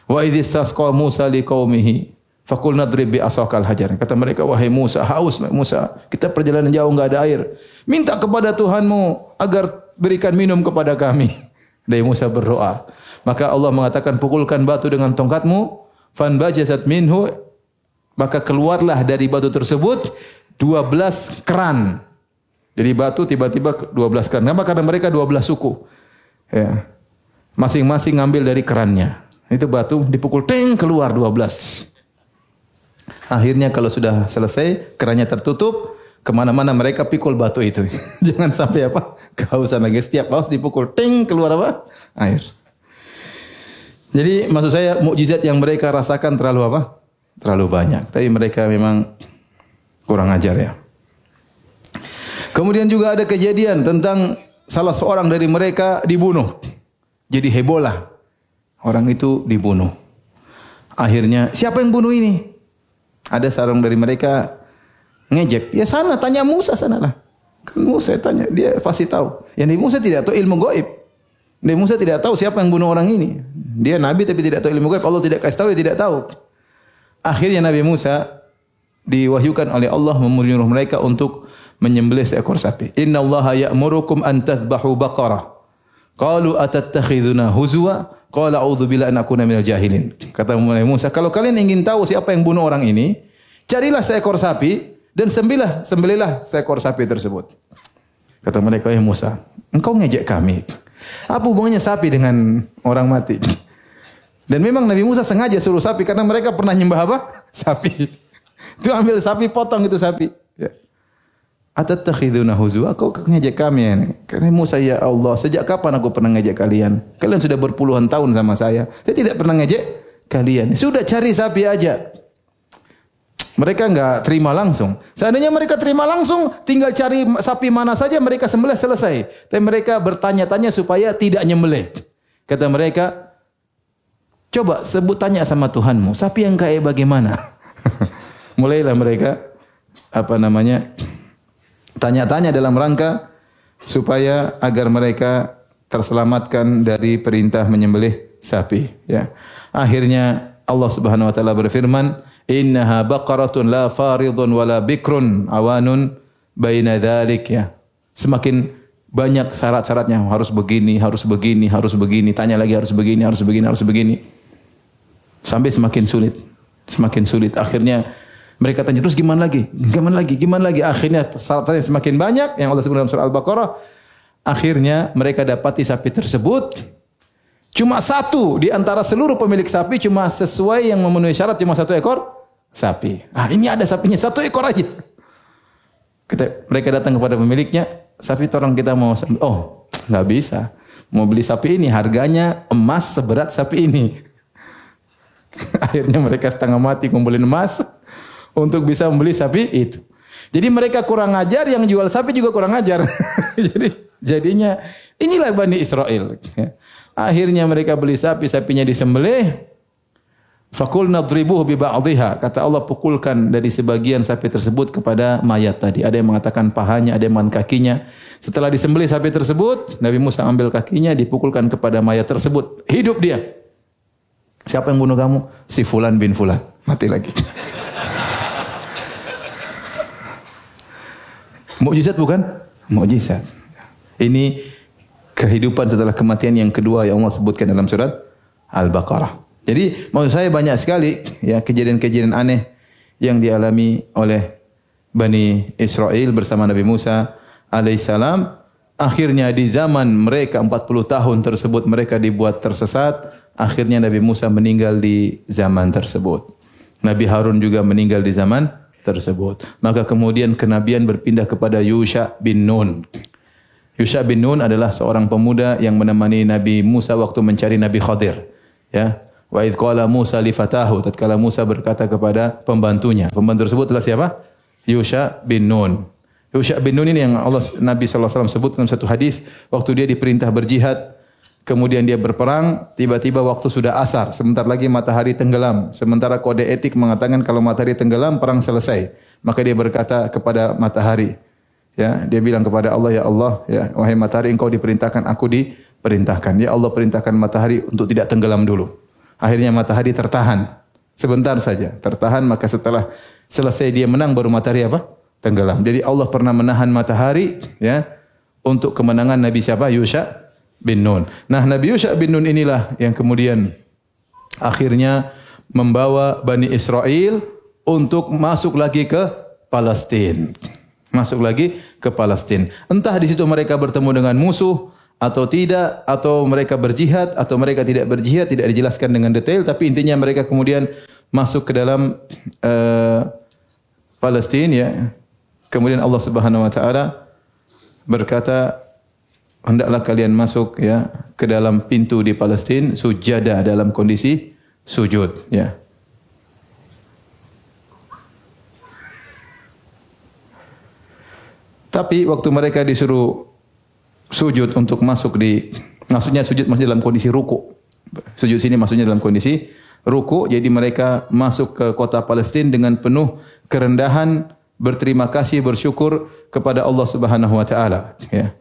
Wa idz sasqa Musa liqaumihi Fakul nadrib bi asakal hajar. Kata mereka, wahai Musa, haus Musa. Kita perjalanan jauh enggak ada air. Minta kepada Tuhanmu agar berikan minum kepada kami. Dari Musa berdoa. Maka Allah mengatakan, pukulkan batu dengan tongkatmu fanbajasat minhu maka keluarlah dari batu tersebut 12 keran. Jadi batu tiba-tiba 12 keran. Kenapa? Karena mereka 12 suku. Ya. Masing-masing ngambil dari kerannya. Itu batu dipukul ting keluar 12. Akhirnya kalau sudah selesai, kerannya tertutup, ke mana-mana mereka pikul batu itu. Jangan sampai apa? Kehausan lagi. Setiap haus dipukul ting keluar apa? Air. Jadi maksud saya mukjizat yang mereka rasakan terlalu apa? Terlalu banyak. Tapi mereka memang kurang ajar ya. Kemudian juga ada kejadian tentang salah seorang dari mereka dibunuh. Jadi hebolah. Orang itu dibunuh. Akhirnya siapa yang bunuh ini? Ada seorang dari mereka ngejek. Ya sana tanya Musa sana lah. Kan Musa tanya, dia pasti tahu. Yang Musa tidak tahu ilmu gaib. Nabi Musa tidak tahu siapa yang bunuh orang ini. Dia nabi tapi tidak tahu ilmu gaib. Allah tidak kasih tahu, dia tidak tahu. Akhirnya Nabi Musa diwahyukan oleh Allah menyuruh mereka untuk menyembelih seekor sapi. Inna Allah ya'murukum an tadhbahu baqarah. Qalu atattakhiduna huzwa? Qala a'udzu billahi an akuna minal jahilin. Kata Nabi Musa, kalau kalian ingin tahu siapa yang bunuh orang ini, carilah seekor sapi dan sembelih sembelihlah seekor sapi tersebut. Kata mereka, "Ya Musa, engkau ngejek kami." Apa hubungannya sapi dengan orang mati? Dan memang Nabi Musa sengaja suruh sapi karena mereka pernah nyembah apa? Sapi. Itu ambil sapi, potong itu sapi. Ya. Atattakhiduna huzwa? Kau ngejek kami ya? Karena Musa ya Allah, sejak kapan aku pernah ngejek kalian? Kalian sudah berpuluhan tahun sama saya. Saya tidak pernah ngejek kalian. Sudah cari sapi aja. Mereka enggak terima langsung. Seandainya mereka terima langsung, tinggal cari sapi mana saja mereka sembelih selesai. Tapi mereka bertanya-tanya supaya tidak nyembelih. Kata mereka, coba sebut tanya sama Tuhanmu, sapi yang kayak bagaimana? Mulailah mereka apa namanya tanya-tanya dalam rangka supaya agar mereka terselamatkan dari perintah menyembelih sapi. Ya. Akhirnya Allah Subhanahu Wa Taala berfirman, innaha baqaratun la faridun wala bikrun awanun baina dzalik ya. Semakin banyak syarat-syaratnya harus begini, harus begini, harus begini, tanya lagi harus begini, harus begini, harus begini. Sampai semakin sulit, semakin sulit. Akhirnya mereka tanya terus gimana lagi? Gimana lagi? Gimana lagi? Akhirnya syaratnya semakin banyak yang Allah sebut dalam surah Al-Baqarah. Akhirnya mereka dapati sapi tersebut cuma satu di antara seluruh pemilik sapi cuma sesuai yang memenuhi syarat cuma satu ekor sapi. Ah, ini ada sapinya satu ekor aja. Kita, mereka datang kepada pemiliknya, sapi tolong kita mau oh, nggak bisa. Mau beli sapi ini harganya emas seberat sapi ini. Akhirnya mereka setengah mati kumpulin emas untuk bisa membeli sapi itu. Jadi mereka kurang ajar, yang jual sapi juga kurang ajar. Jadi jadinya inilah Bani Israel. Akhirnya mereka beli sapi, sapinya disembelih, Fakul nadribuhu bi ba'dihha. Kata Allah pukulkan dari sebagian sapi tersebut kepada mayat tadi. Ada yang mengatakan pahanya, ada yang mengatakan kakinya. Setelah disembelih sapi tersebut, Nabi Musa ambil kakinya, dipukulkan kepada mayat tersebut. Hidup dia. Siapa yang bunuh kamu? Si Fulan bin Fulan. Mati lagi. Mukjizat bukan? Mukjizat. Ini kehidupan setelah kematian yang kedua yang Allah sebutkan dalam surat Al-Baqarah. Jadi maksud saya banyak sekali ya kejadian-kejadian aneh yang dialami oleh Bani Israel bersama Nabi Musa alaihissalam. Akhirnya di zaman mereka 40 tahun tersebut mereka dibuat tersesat. Akhirnya Nabi Musa meninggal di zaman tersebut. Nabi Harun juga meninggal di zaman tersebut. Maka kemudian kenabian berpindah kepada Yusha bin Nun. Yusha bin Nun adalah seorang pemuda yang menemani Nabi Musa waktu mencari Nabi Khadir. Ya. Wa idh qala Musa li fatahu tatkala Musa berkata kepada pembantunya. Pembantu tersebut adalah siapa? Yusha bin Nun. Yusha bin Nun ini yang Allah Nabi sallallahu alaihi wasallam sebut dalam satu hadis waktu dia diperintah berjihad kemudian dia berperang, tiba-tiba waktu sudah asar, sebentar lagi matahari tenggelam. Sementara kode etik mengatakan kalau matahari tenggelam perang selesai. Maka dia berkata kepada matahari, ya, dia bilang kepada Allah, ya Allah, ya, wahai matahari engkau diperintahkan, aku diperintahkan. Ya Allah perintahkan matahari untuk tidak tenggelam dulu. Akhirnya matahari tertahan. Sebentar saja, tertahan maka setelah selesai dia menang baru matahari apa? Tenggelam. Jadi Allah pernah menahan matahari ya untuk kemenangan Nabi siapa? Yusha bin Nun. Nah, Nabi Yusha bin Nun inilah yang kemudian akhirnya membawa Bani Israel untuk masuk lagi ke Palestina. Masuk lagi ke Palestina. Entah di situ mereka bertemu dengan musuh atau tidak atau mereka berjihad atau mereka tidak berjihad tidak dijelaskan dengan detail tapi intinya mereka kemudian masuk ke dalam uh, Palestina ya. Kemudian Allah Subhanahu wa taala berkata hendaklah kalian masuk ya ke dalam pintu di Palestina sujada dalam kondisi sujud ya. Tapi waktu mereka disuruh sujud untuk masuk di maksudnya sujud masih dalam kondisi ruku. Sujud sini maksudnya dalam kondisi ruku jadi mereka masuk ke kota Palestina dengan penuh kerendahan berterima kasih bersyukur kepada Allah Subhanahu wa taala ya.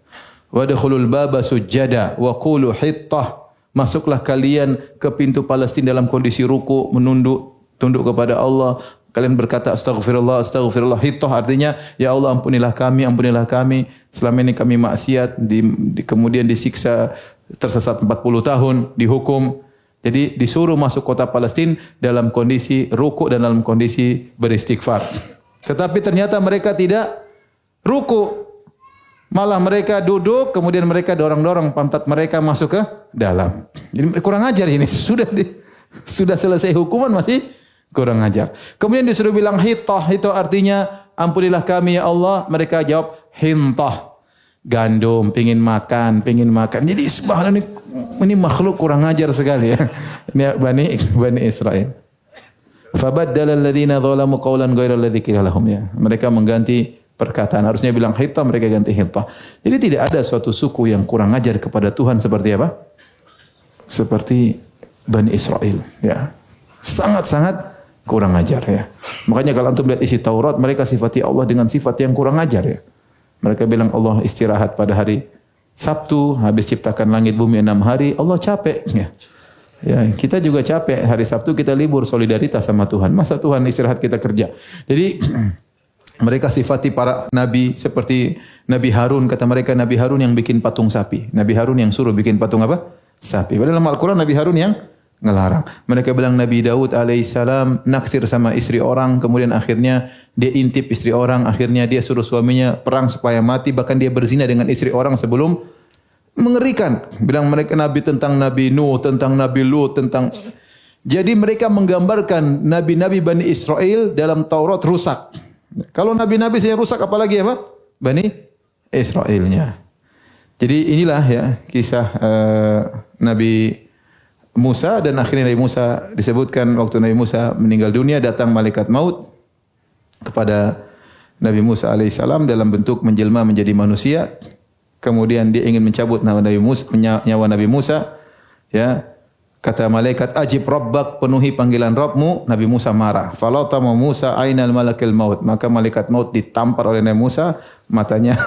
Wadkhulul baba sujada wa qulu hittah. Masuklah kalian ke pintu Palestina dalam kondisi ruku, menunduk, tunduk kepada Allah. Kalian berkata astagfirullah, astagfirullah. Hittah artinya, ya Allah ampunilah kami, ampunilah kami. Selama ini kami maksiat, di, di, kemudian disiksa tersesat 40 tahun, dihukum. Jadi disuruh masuk kota Palestina dalam kondisi ruku dan dalam kondisi beristighfar. Tetapi ternyata mereka tidak ruku. Malah mereka duduk, kemudian mereka dorong-dorong pantat mereka masuk ke dalam. Jadi kurang ajar ini. Sudah di, sudah selesai hukuman masih kurang ajar. Kemudian disuruh bilang hitah, itu artinya ampunilah kami ya Allah. Mereka jawab hintah. Gandum, pingin makan, pingin makan. Jadi subhanallah ini, ini makhluk kurang ajar sekali ya. Ini Bani, Bani Israel. Fabaddala alladhina zalamu qawlan ghairal ya. Mereka mengganti perkataan. Harusnya bilang hitam, mereka ganti hitam. Jadi tidak ada suatu suku yang kurang ajar kepada Tuhan seperti apa? Seperti Bani Israel. Ya. Sangat-sangat kurang ajar ya. Makanya kalau antum lihat isi Taurat, mereka sifati Allah dengan sifat yang kurang ajar ya. Mereka bilang Allah istirahat pada hari Sabtu, habis ciptakan langit bumi enam hari, Allah capek. Ya. Ya, kita juga capek. Hari Sabtu kita libur solidaritas sama Tuhan. Masa Tuhan istirahat kita kerja? Jadi mereka sifati para nabi seperti Nabi Harun kata mereka Nabi Harun yang bikin patung sapi. Nabi Harun yang suruh bikin patung apa? Sapi. Padahal dalam Al-Qur'an Nabi Harun yang ngelarang. Mereka bilang Nabi Daud alaihissalam naksir sama istri orang, kemudian akhirnya dia intip istri orang, akhirnya dia suruh suaminya perang supaya mati, bahkan dia berzina dengan istri orang sebelum mengerikan. Bilang mereka Nabi tentang Nabi Nuh, tentang Nabi Lut, tentang jadi mereka menggambarkan nabi-nabi Bani Israel dalam Taurat rusak. Kalau nabi-nabi saya rusak apalagi apa? Bani Israelnya. Jadi inilah ya kisah uh, Nabi Musa dan akhirnya Nabi Musa disebutkan waktu Nabi Musa meninggal dunia datang malaikat maut kepada Nabi Musa alaihissalam dalam bentuk menjelma menjadi manusia. Kemudian dia ingin mencabut nyawa Nabi Musa, nyawa Nabi Musa ya Kata malaikat, ajib rabbak, penuhi panggilan Rabbmu. Nabi Musa marah. Falatama Musa ainal malakil maut. Maka malaikat maut ditampar oleh Nabi Musa, matanya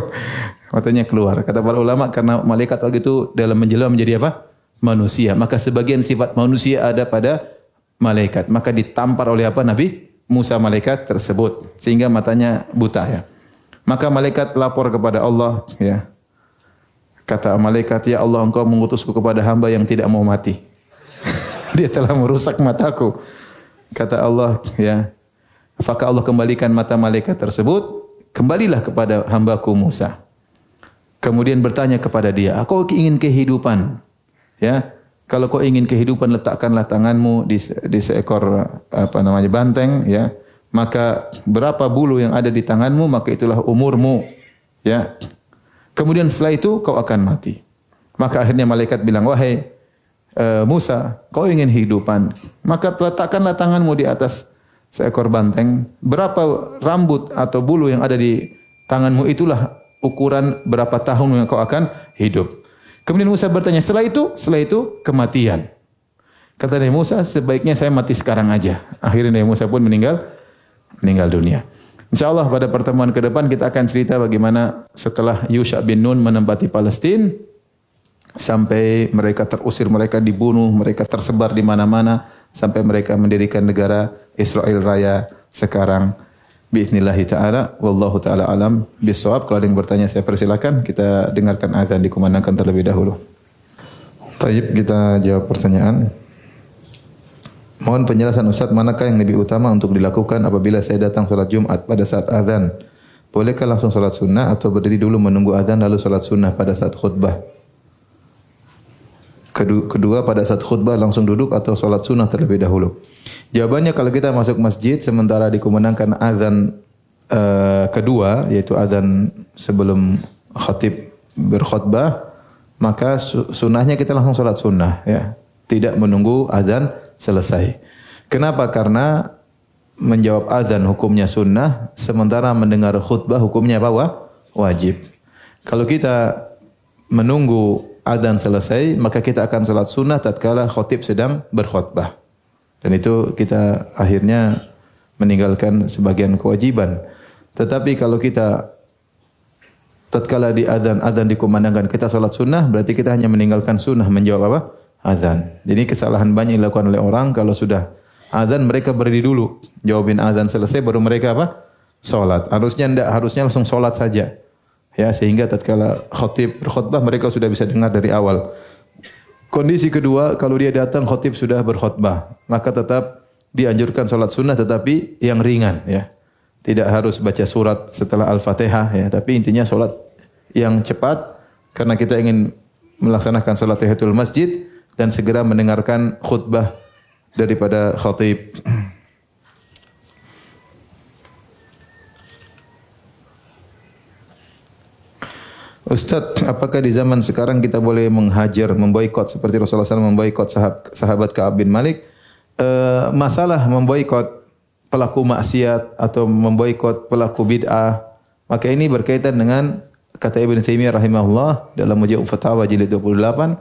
matanya keluar. Kata para ulama, karena malaikat waktu itu dalam menjelma menjadi apa? Manusia. Maka sebagian sifat manusia ada pada malaikat. Maka ditampar oleh apa? Nabi Musa malaikat tersebut. Sehingga matanya buta ya. Maka malaikat lapor kepada Allah ya. Kata malaikat, "Ya Allah, Engkau mengutusku kepada hamba yang tidak mau mati." Dia telah merusak mataku. Kata Allah, ya. Maka Allah kembalikan mata malaikat tersebut, kembalilah kepada hambaku Musa. Kemudian bertanya kepada dia, "Aku ingin kehidupan." Ya. Kalau kau ingin kehidupan letakkanlah tanganmu di, di seekor apa namanya banteng ya. maka berapa bulu yang ada di tanganmu maka itulah umurmu ya. Kemudian setelah itu kau akan mati. Maka akhirnya malaikat bilang wahai uh, Musa kau ingin hidupan? Maka letakkanlah tanganmu di atas seekor banteng. Berapa rambut atau bulu yang ada di tanganmu itulah ukuran berapa tahun yang kau akan hidup kemudian Musa bertanya setelah itu setelah itu kematian Kata Nabi Musa, sebaiknya saya mati sekarang aja. Akhirnya Nabi Musa pun meninggal meninggal dunia. Insya Allah pada pertemuan ke depan kita akan cerita bagaimana setelah Yusha bin Nun menempati Palestina sampai mereka terusir, mereka dibunuh, mereka tersebar di mana-mana sampai mereka mendirikan negara Israel Raya sekarang. Bismillahi ta'ala. Wallahu ta'ala alam. Bisawab. Kalau ada yang bertanya saya persilakan. Kita dengarkan azan dikumandangkan terlebih dahulu. Baik, kita jawab pertanyaan. Mohon penjelasan Ustaz, manakah yang lebih utama untuk dilakukan apabila saya datang sholat Jumat pada saat azan? Bolehkah langsung sholat sunnah atau berdiri dulu menunggu azan lalu sholat sunnah pada saat khutbah? Kedua, pada saat khutbah langsung duduk atau sholat sunnah terlebih dahulu? Jawabannya kalau kita masuk masjid sementara dikumandangkan azan uh, kedua, yaitu azan sebelum khatib berkhutbah, maka sunnahnya kita langsung sholat sunnah. Ya. Tidak menunggu azan selesai. Kenapa? Karena menjawab azan hukumnya sunnah, sementara mendengar khutbah hukumnya apa? Wajib. Kalau kita menunggu azan selesai, maka kita akan salat sunnah tatkala khutib sedang berkhutbah. Dan itu kita akhirnya meninggalkan sebagian kewajiban. Tetapi kalau kita tatkala di azan azan dikumandangkan kita salat sunnah, berarti kita hanya meninggalkan sunnah menjawab apa? azan. Jadi kesalahan banyak dilakukan oleh orang kalau sudah azan mereka berdiri dulu, jawabin azan selesai baru mereka apa? Salat. Harusnya enggak, harusnya langsung salat saja. Ya, sehingga tatkala khatib berkhutbah mereka sudah bisa dengar dari awal. Kondisi kedua, kalau dia datang khatib sudah berkhutbah, maka tetap dianjurkan salat sunnah tetapi yang ringan ya. Tidak harus baca surat setelah Al-Fatihah ya, tapi intinya salat yang cepat karena kita ingin melaksanakan salat tahiyatul masjid dan segera mendengarkan khutbah daripada khatib. Ustaz, apakah di zaman sekarang kita boleh menghajar, memboikot seperti Rasulullah SAW memboikot sahabat, sahabat Ka'ab bin Malik? E, masalah memboikot pelaku maksiat atau memboikot pelaku bid'ah, maka ini berkaitan dengan kata Ibn Taimiyah rahimahullah dalam Mujib Fatawa jilid 28,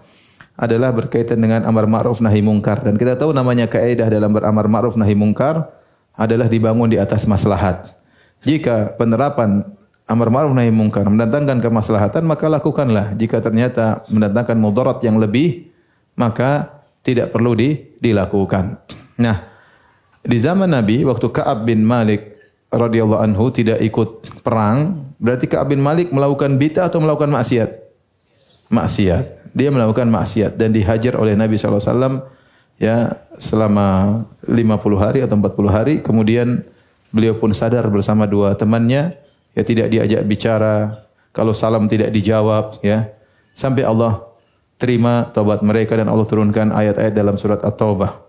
adalah berkaitan dengan amar ma'ruf nahi mungkar dan kita tahu namanya kaidah dalam beramar ma'ruf nahi mungkar adalah dibangun di atas maslahat. Jika penerapan amar ma'ruf nahi mungkar mendatangkan kemaslahatan maka lakukanlah. Jika ternyata mendatangkan mudarat yang lebih maka tidak perlu di, dilakukan. Nah, di zaman Nabi waktu Ka'ab bin Malik radhiyallahu anhu tidak ikut perang, berarti Ka'ab bin Malik melakukan bid'ah atau melakukan maksiat? Maksiat dia melakukan maksiat dan dihajar oleh Nabi SAW ya selama 50 hari atau 40 hari kemudian beliau pun sadar bersama dua temannya ya tidak diajak bicara kalau salam tidak dijawab ya sampai Allah terima taubat mereka dan Allah turunkan ayat-ayat dalam surat At-Taubah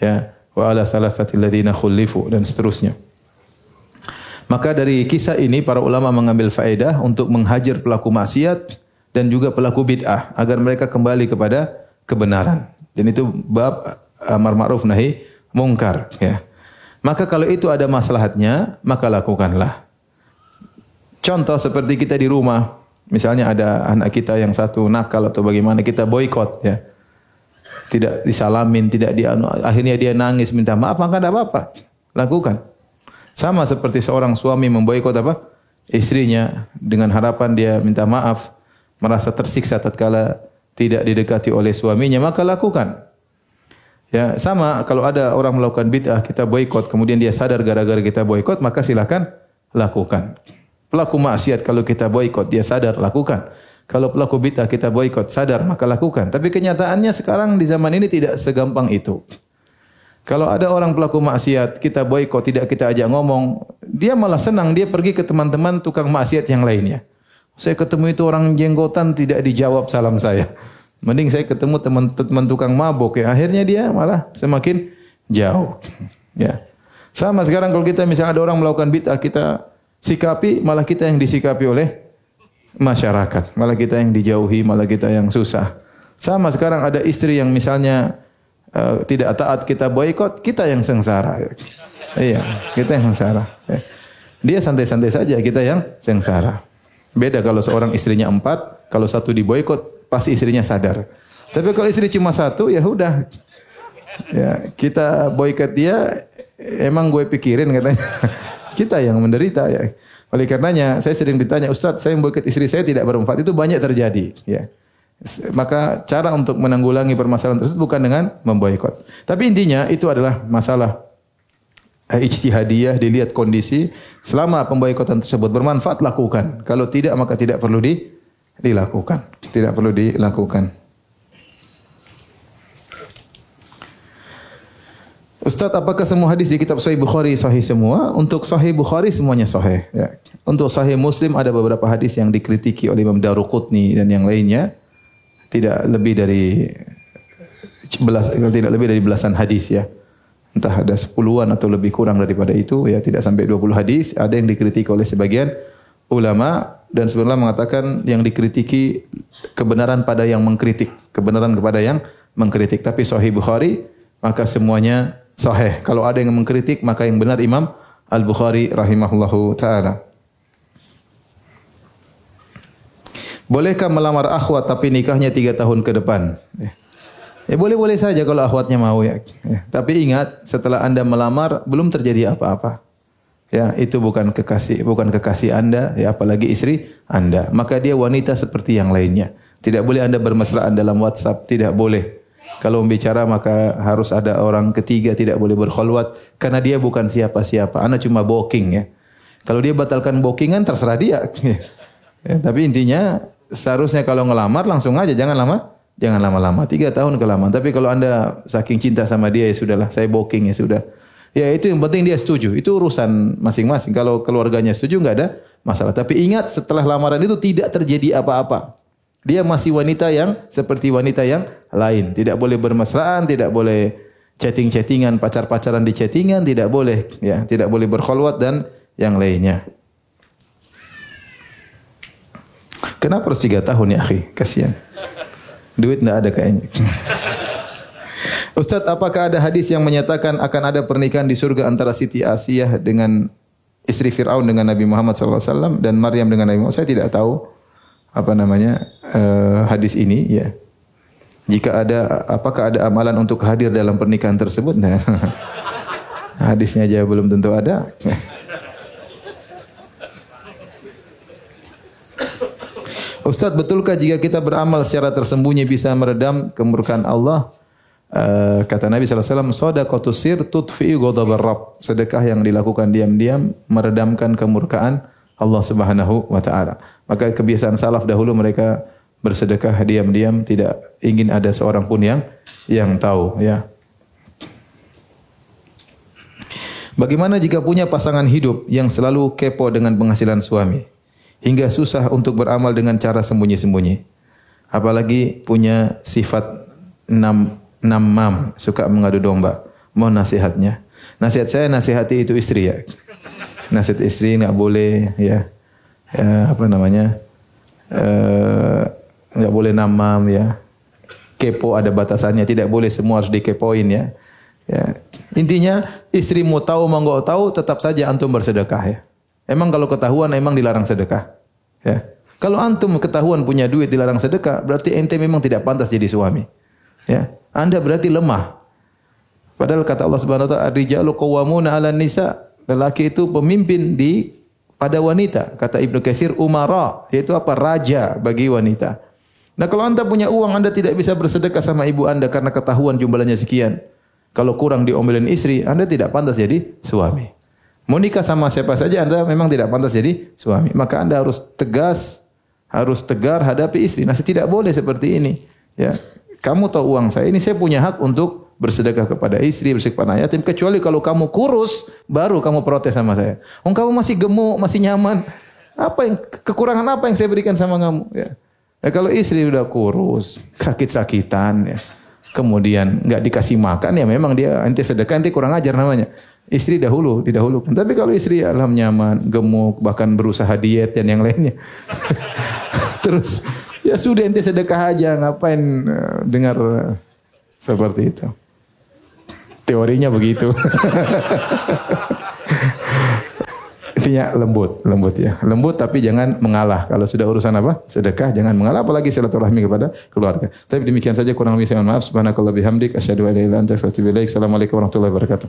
ya wa ala thalathati alladziina khulifu dan seterusnya maka dari kisah ini para ulama mengambil faedah untuk menghajar pelaku maksiat dan juga pelaku bid'ah agar mereka kembali kepada kebenaran. Dan itu bab amar ma'ruf nahi mungkar ya. Maka kalau itu ada maslahatnya, maka lakukanlah. Contoh seperti kita di rumah, misalnya ada anak kita yang satu nakal atau bagaimana kita boykot ya. Tidak disalamin, tidak di akhirnya dia nangis minta maaf, maka tidak apa-apa. Lakukan. Sama seperti seorang suami memboikot apa? Istrinya dengan harapan dia minta maaf merasa tersiksa tatkala tidak didekati oleh suaminya, maka lakukan. Ya, sama kalau ada orang melakukan bid'ah, kita boikot, kemudian dia sadar gara-gara kita boikot, maka silakan lakukan. Pelaku maksiat kalau kita boikot, dia sadar lakukan. Kalau pelaku bid'ah kita boikot, sadar maka lakukan. Tapi kenyataannya sekarang di zaman ini tidak segampang itu. Kalau ada orang pelaku maksiat, kita boikot, tidak kita ajak ngomong, dia malah senang, dia pergi ke teman-teman tukang maksiat yang lainnya. Saya ketemu itu orang jenggotan tidak dijawab salam saya. Mending saya ketemu teman-teman tukang mabuk ya. Akhirnya dia malah semakin jauh. Ya. Sama sekarang kalau kita misalnya ada orang melakukan bid'ah, kita sikapi, malah kita yang disikapi oleh masyarakat. Malah kita yang dijauhi, malah kita yang susah. Sama sekarang ada istri yang misalnya uh, tidak taat kita boykot, kita yang sengsara. iya, kita yang sengsara. Dia santai-santai saja, kita yang sengsara. Beda kalau seorang istrinya empat, kalau satu diboykot, pasti istrinya sadar. Tapi kalau istri cuma satu, ya udah. Ya, kita boykot dia, emang gue pikirin katanya. Kita yang menderita ya. Oleh karenanya saya sering ditanya, Ustaz, saya boykot istri saya tidak berempat. Itu banyak terjadi. Ya. Maka cara untuk menanggulangi permasalahan tersebut bukan dengan memboikot. Tapi intinya itu adalah masalah eh, ijtihadiyah, dilihat kondisi. Selama pemboikotan tersebut bermanfaat, lakukan. Kalau tidak, maka tidak perlu di, dilakukan. Tidak perlu dilakukan. Ustaz, apakah semua hadis di kitab Sahih Bukhari sahih semua? Untuk Sahih Bukhari semuanya sahih. Ya. Untuk Sahih Muslim ada beberapa hadis yang dikritiki oleh Imam Daruqutni dan yang lainnya. Tidak lebih dari belas, tidak lebih dari belasan hadis ya. Entah ada sepuluhan atau lebih kurang daripada itu ya tidak sampai 20 hadis. Ada yang dikritiki oleh sebagian ulama dan sebenarnya mengatakan yang dikritiki kebenaran pada yang mengkritik, kebenaran kepada yang mengkritik. Tapi Sahih Bukhari maka semuanya sahih. Kalau ada yang mengkritik maka yang benar Imam Al-Bukhari rahimahullahu taala. Bolehkah melamar akhwat tapi nikahnya tiga tahun ke depan? Ya, boleh-boleh saja kalau akhwatnya mau ya. ya. Tapi ingat setelah anda melamar belum terjadi apa-apa. Ya, itu bukan kekasih, bukan kekasih Anda, ya apalagi istri Anda. Maka dia wanita seperti yang lainnya. Tidak boleh Anda bermesraan dalam WhatsApp, tidak boleh. Kalau membicara maka harus ada orang ketiga tidak boleh berkhulwat karena dia bukan siapa-siapa. Anda cuma booking ya. Kalau dia batalkan bookingan terserah dia. ya, tapi intinya seharusnya kalau ngelamar langsung aja jangan lama jangan lama-lama tiga tahun kelamaan. Tapi kalau anda saking cinta sama dia ya sudahlah saya booking ya sudah. Ya itu yang penting dia setuju. Itu urusan masing-masing. Kalau keluarganya setuju nggak ada masalah. Tapi ingat setelah lamaran itu tidak terjadi apa-apa. Dia masih wanita yang seperti wanita yang lain. Tidak boleh bermesraan, tidak boleh chatting-chattingan, pacar-pacaran di chattingan, tidak boleh. Ya, tidak boleh berkhulwat dan yang lainnya. Kenapa harus tiga tahun ya, akhi? Kasihan. Duit tidak ada kayaknya. Ustadz, apakah ada hadis yang menyatakan akan ada pernikahan di surga antara Siti Asiyah dengan istri Fir'aun dengan Nabi Muhammad SAW dan Maryam dengan Nabi Muhammad? Saya tidak tahu apa namanya uh, hadis ini ya. Jika ada apakah ada amalan untuk hadir dalam pernikahan tersebut? Nah, hadisnya aja belum tentu ada. Ustaz, betulkah jika kita beramal secara tersembunyi bisa meredam kemurkaan Allah? Uh, kata Nabi SAW, Sadaqatu sir tutfi'i ghadabar Rabb. Sedekah yang dilakukan diam-diam meredamkan kemurkaan Allah Subhanahu wa taala. Maka kebiasaan salaf dahulu mereka bersedekah diam-diam tidak ingin ada seorang pun yang yang tahu ya. Bagaimana jika punya pasangan hidup yang selalu kepo dengan penghasilan suami hingga susah untuk beramal dengan cara sembunyi-sembunyi. Apalagi punya sifat nam namam, suka mengadu domba. Mohon nasihatnya. Nasihat saya nasihati itu istri ya. Nasihat istri nggak boleh ya ya, apa namanya? Eh, nggak uh, boleh namam ya. Kepo ada batasannya tidak boleh semua harus dikepoin ya. Ya. Intinya istri mau tahu mau tahu tetap saja antum bersedekah ya. Emang kalau ketahuan emang dilarang sedekah ya. Kalau antum ketahuan punya duit dilarang sedekah berarti ente memang tidak pantas jadi suami ya. Anda berarti lemah. Padahal kata Allah Subhanahu wa taala ar-rijalu qawwamuna 'alan nisa. Lelaki itu pemimpin di pada wanita. Kata Ibnu Katsir umara, yaitu apa? Raja bagi wanita. Nah, kalau Anda punya uang, Anda tidak bisa bersedekah sama ibu Anda karena ketahuan jumlahnya sekian. Kalau kurang diomelin istri, Anda tidak pantas jadi suami. Mau nikah sama siapa saja Anda memang tidak pantas jadi suami. Maka Anda harus tegas, harus tegar hadapi istri. Nah, tidak boleh seperti ini. Ya. Kamu tahu uang saya, ini saya punya hak untuk bersedekah kepada istri, bersedekah kepada yatim kecuali kalau kamu kurus baru kamu protes sama saya. Oh, kamu masih gemuk, masih nyaman. Apa yang kekurangan apa yang saya berikan sama kamu? Ya. ya kalau istri udah kurus, sakit-sakitan ya. Kemudian nggak dikasih makan ya memang dia nanti sedekah nanti kurang ajar namanya. istri dahulu, didahulukan. Tapi kalau istri alam nyaman, gemuk, bahkan berusaha diet dan yang lainnya. Terus ya sudah ente sedekah aja, ngapain uh, dengar uh, seperti itu. Teorinya begitu. Intinya lembut, lembut ya. Lembut tapi jangan mengalah. Kalau sudah urusan apa? Sedekah jangan mengalah apalagi silaturahmi kepada keluarga. Tapi demikian saja kurang lebih saya maaf. Subhanakallah bihamdik asyhadu an. Assalamualaikum warahmatullahi wabarakatuh.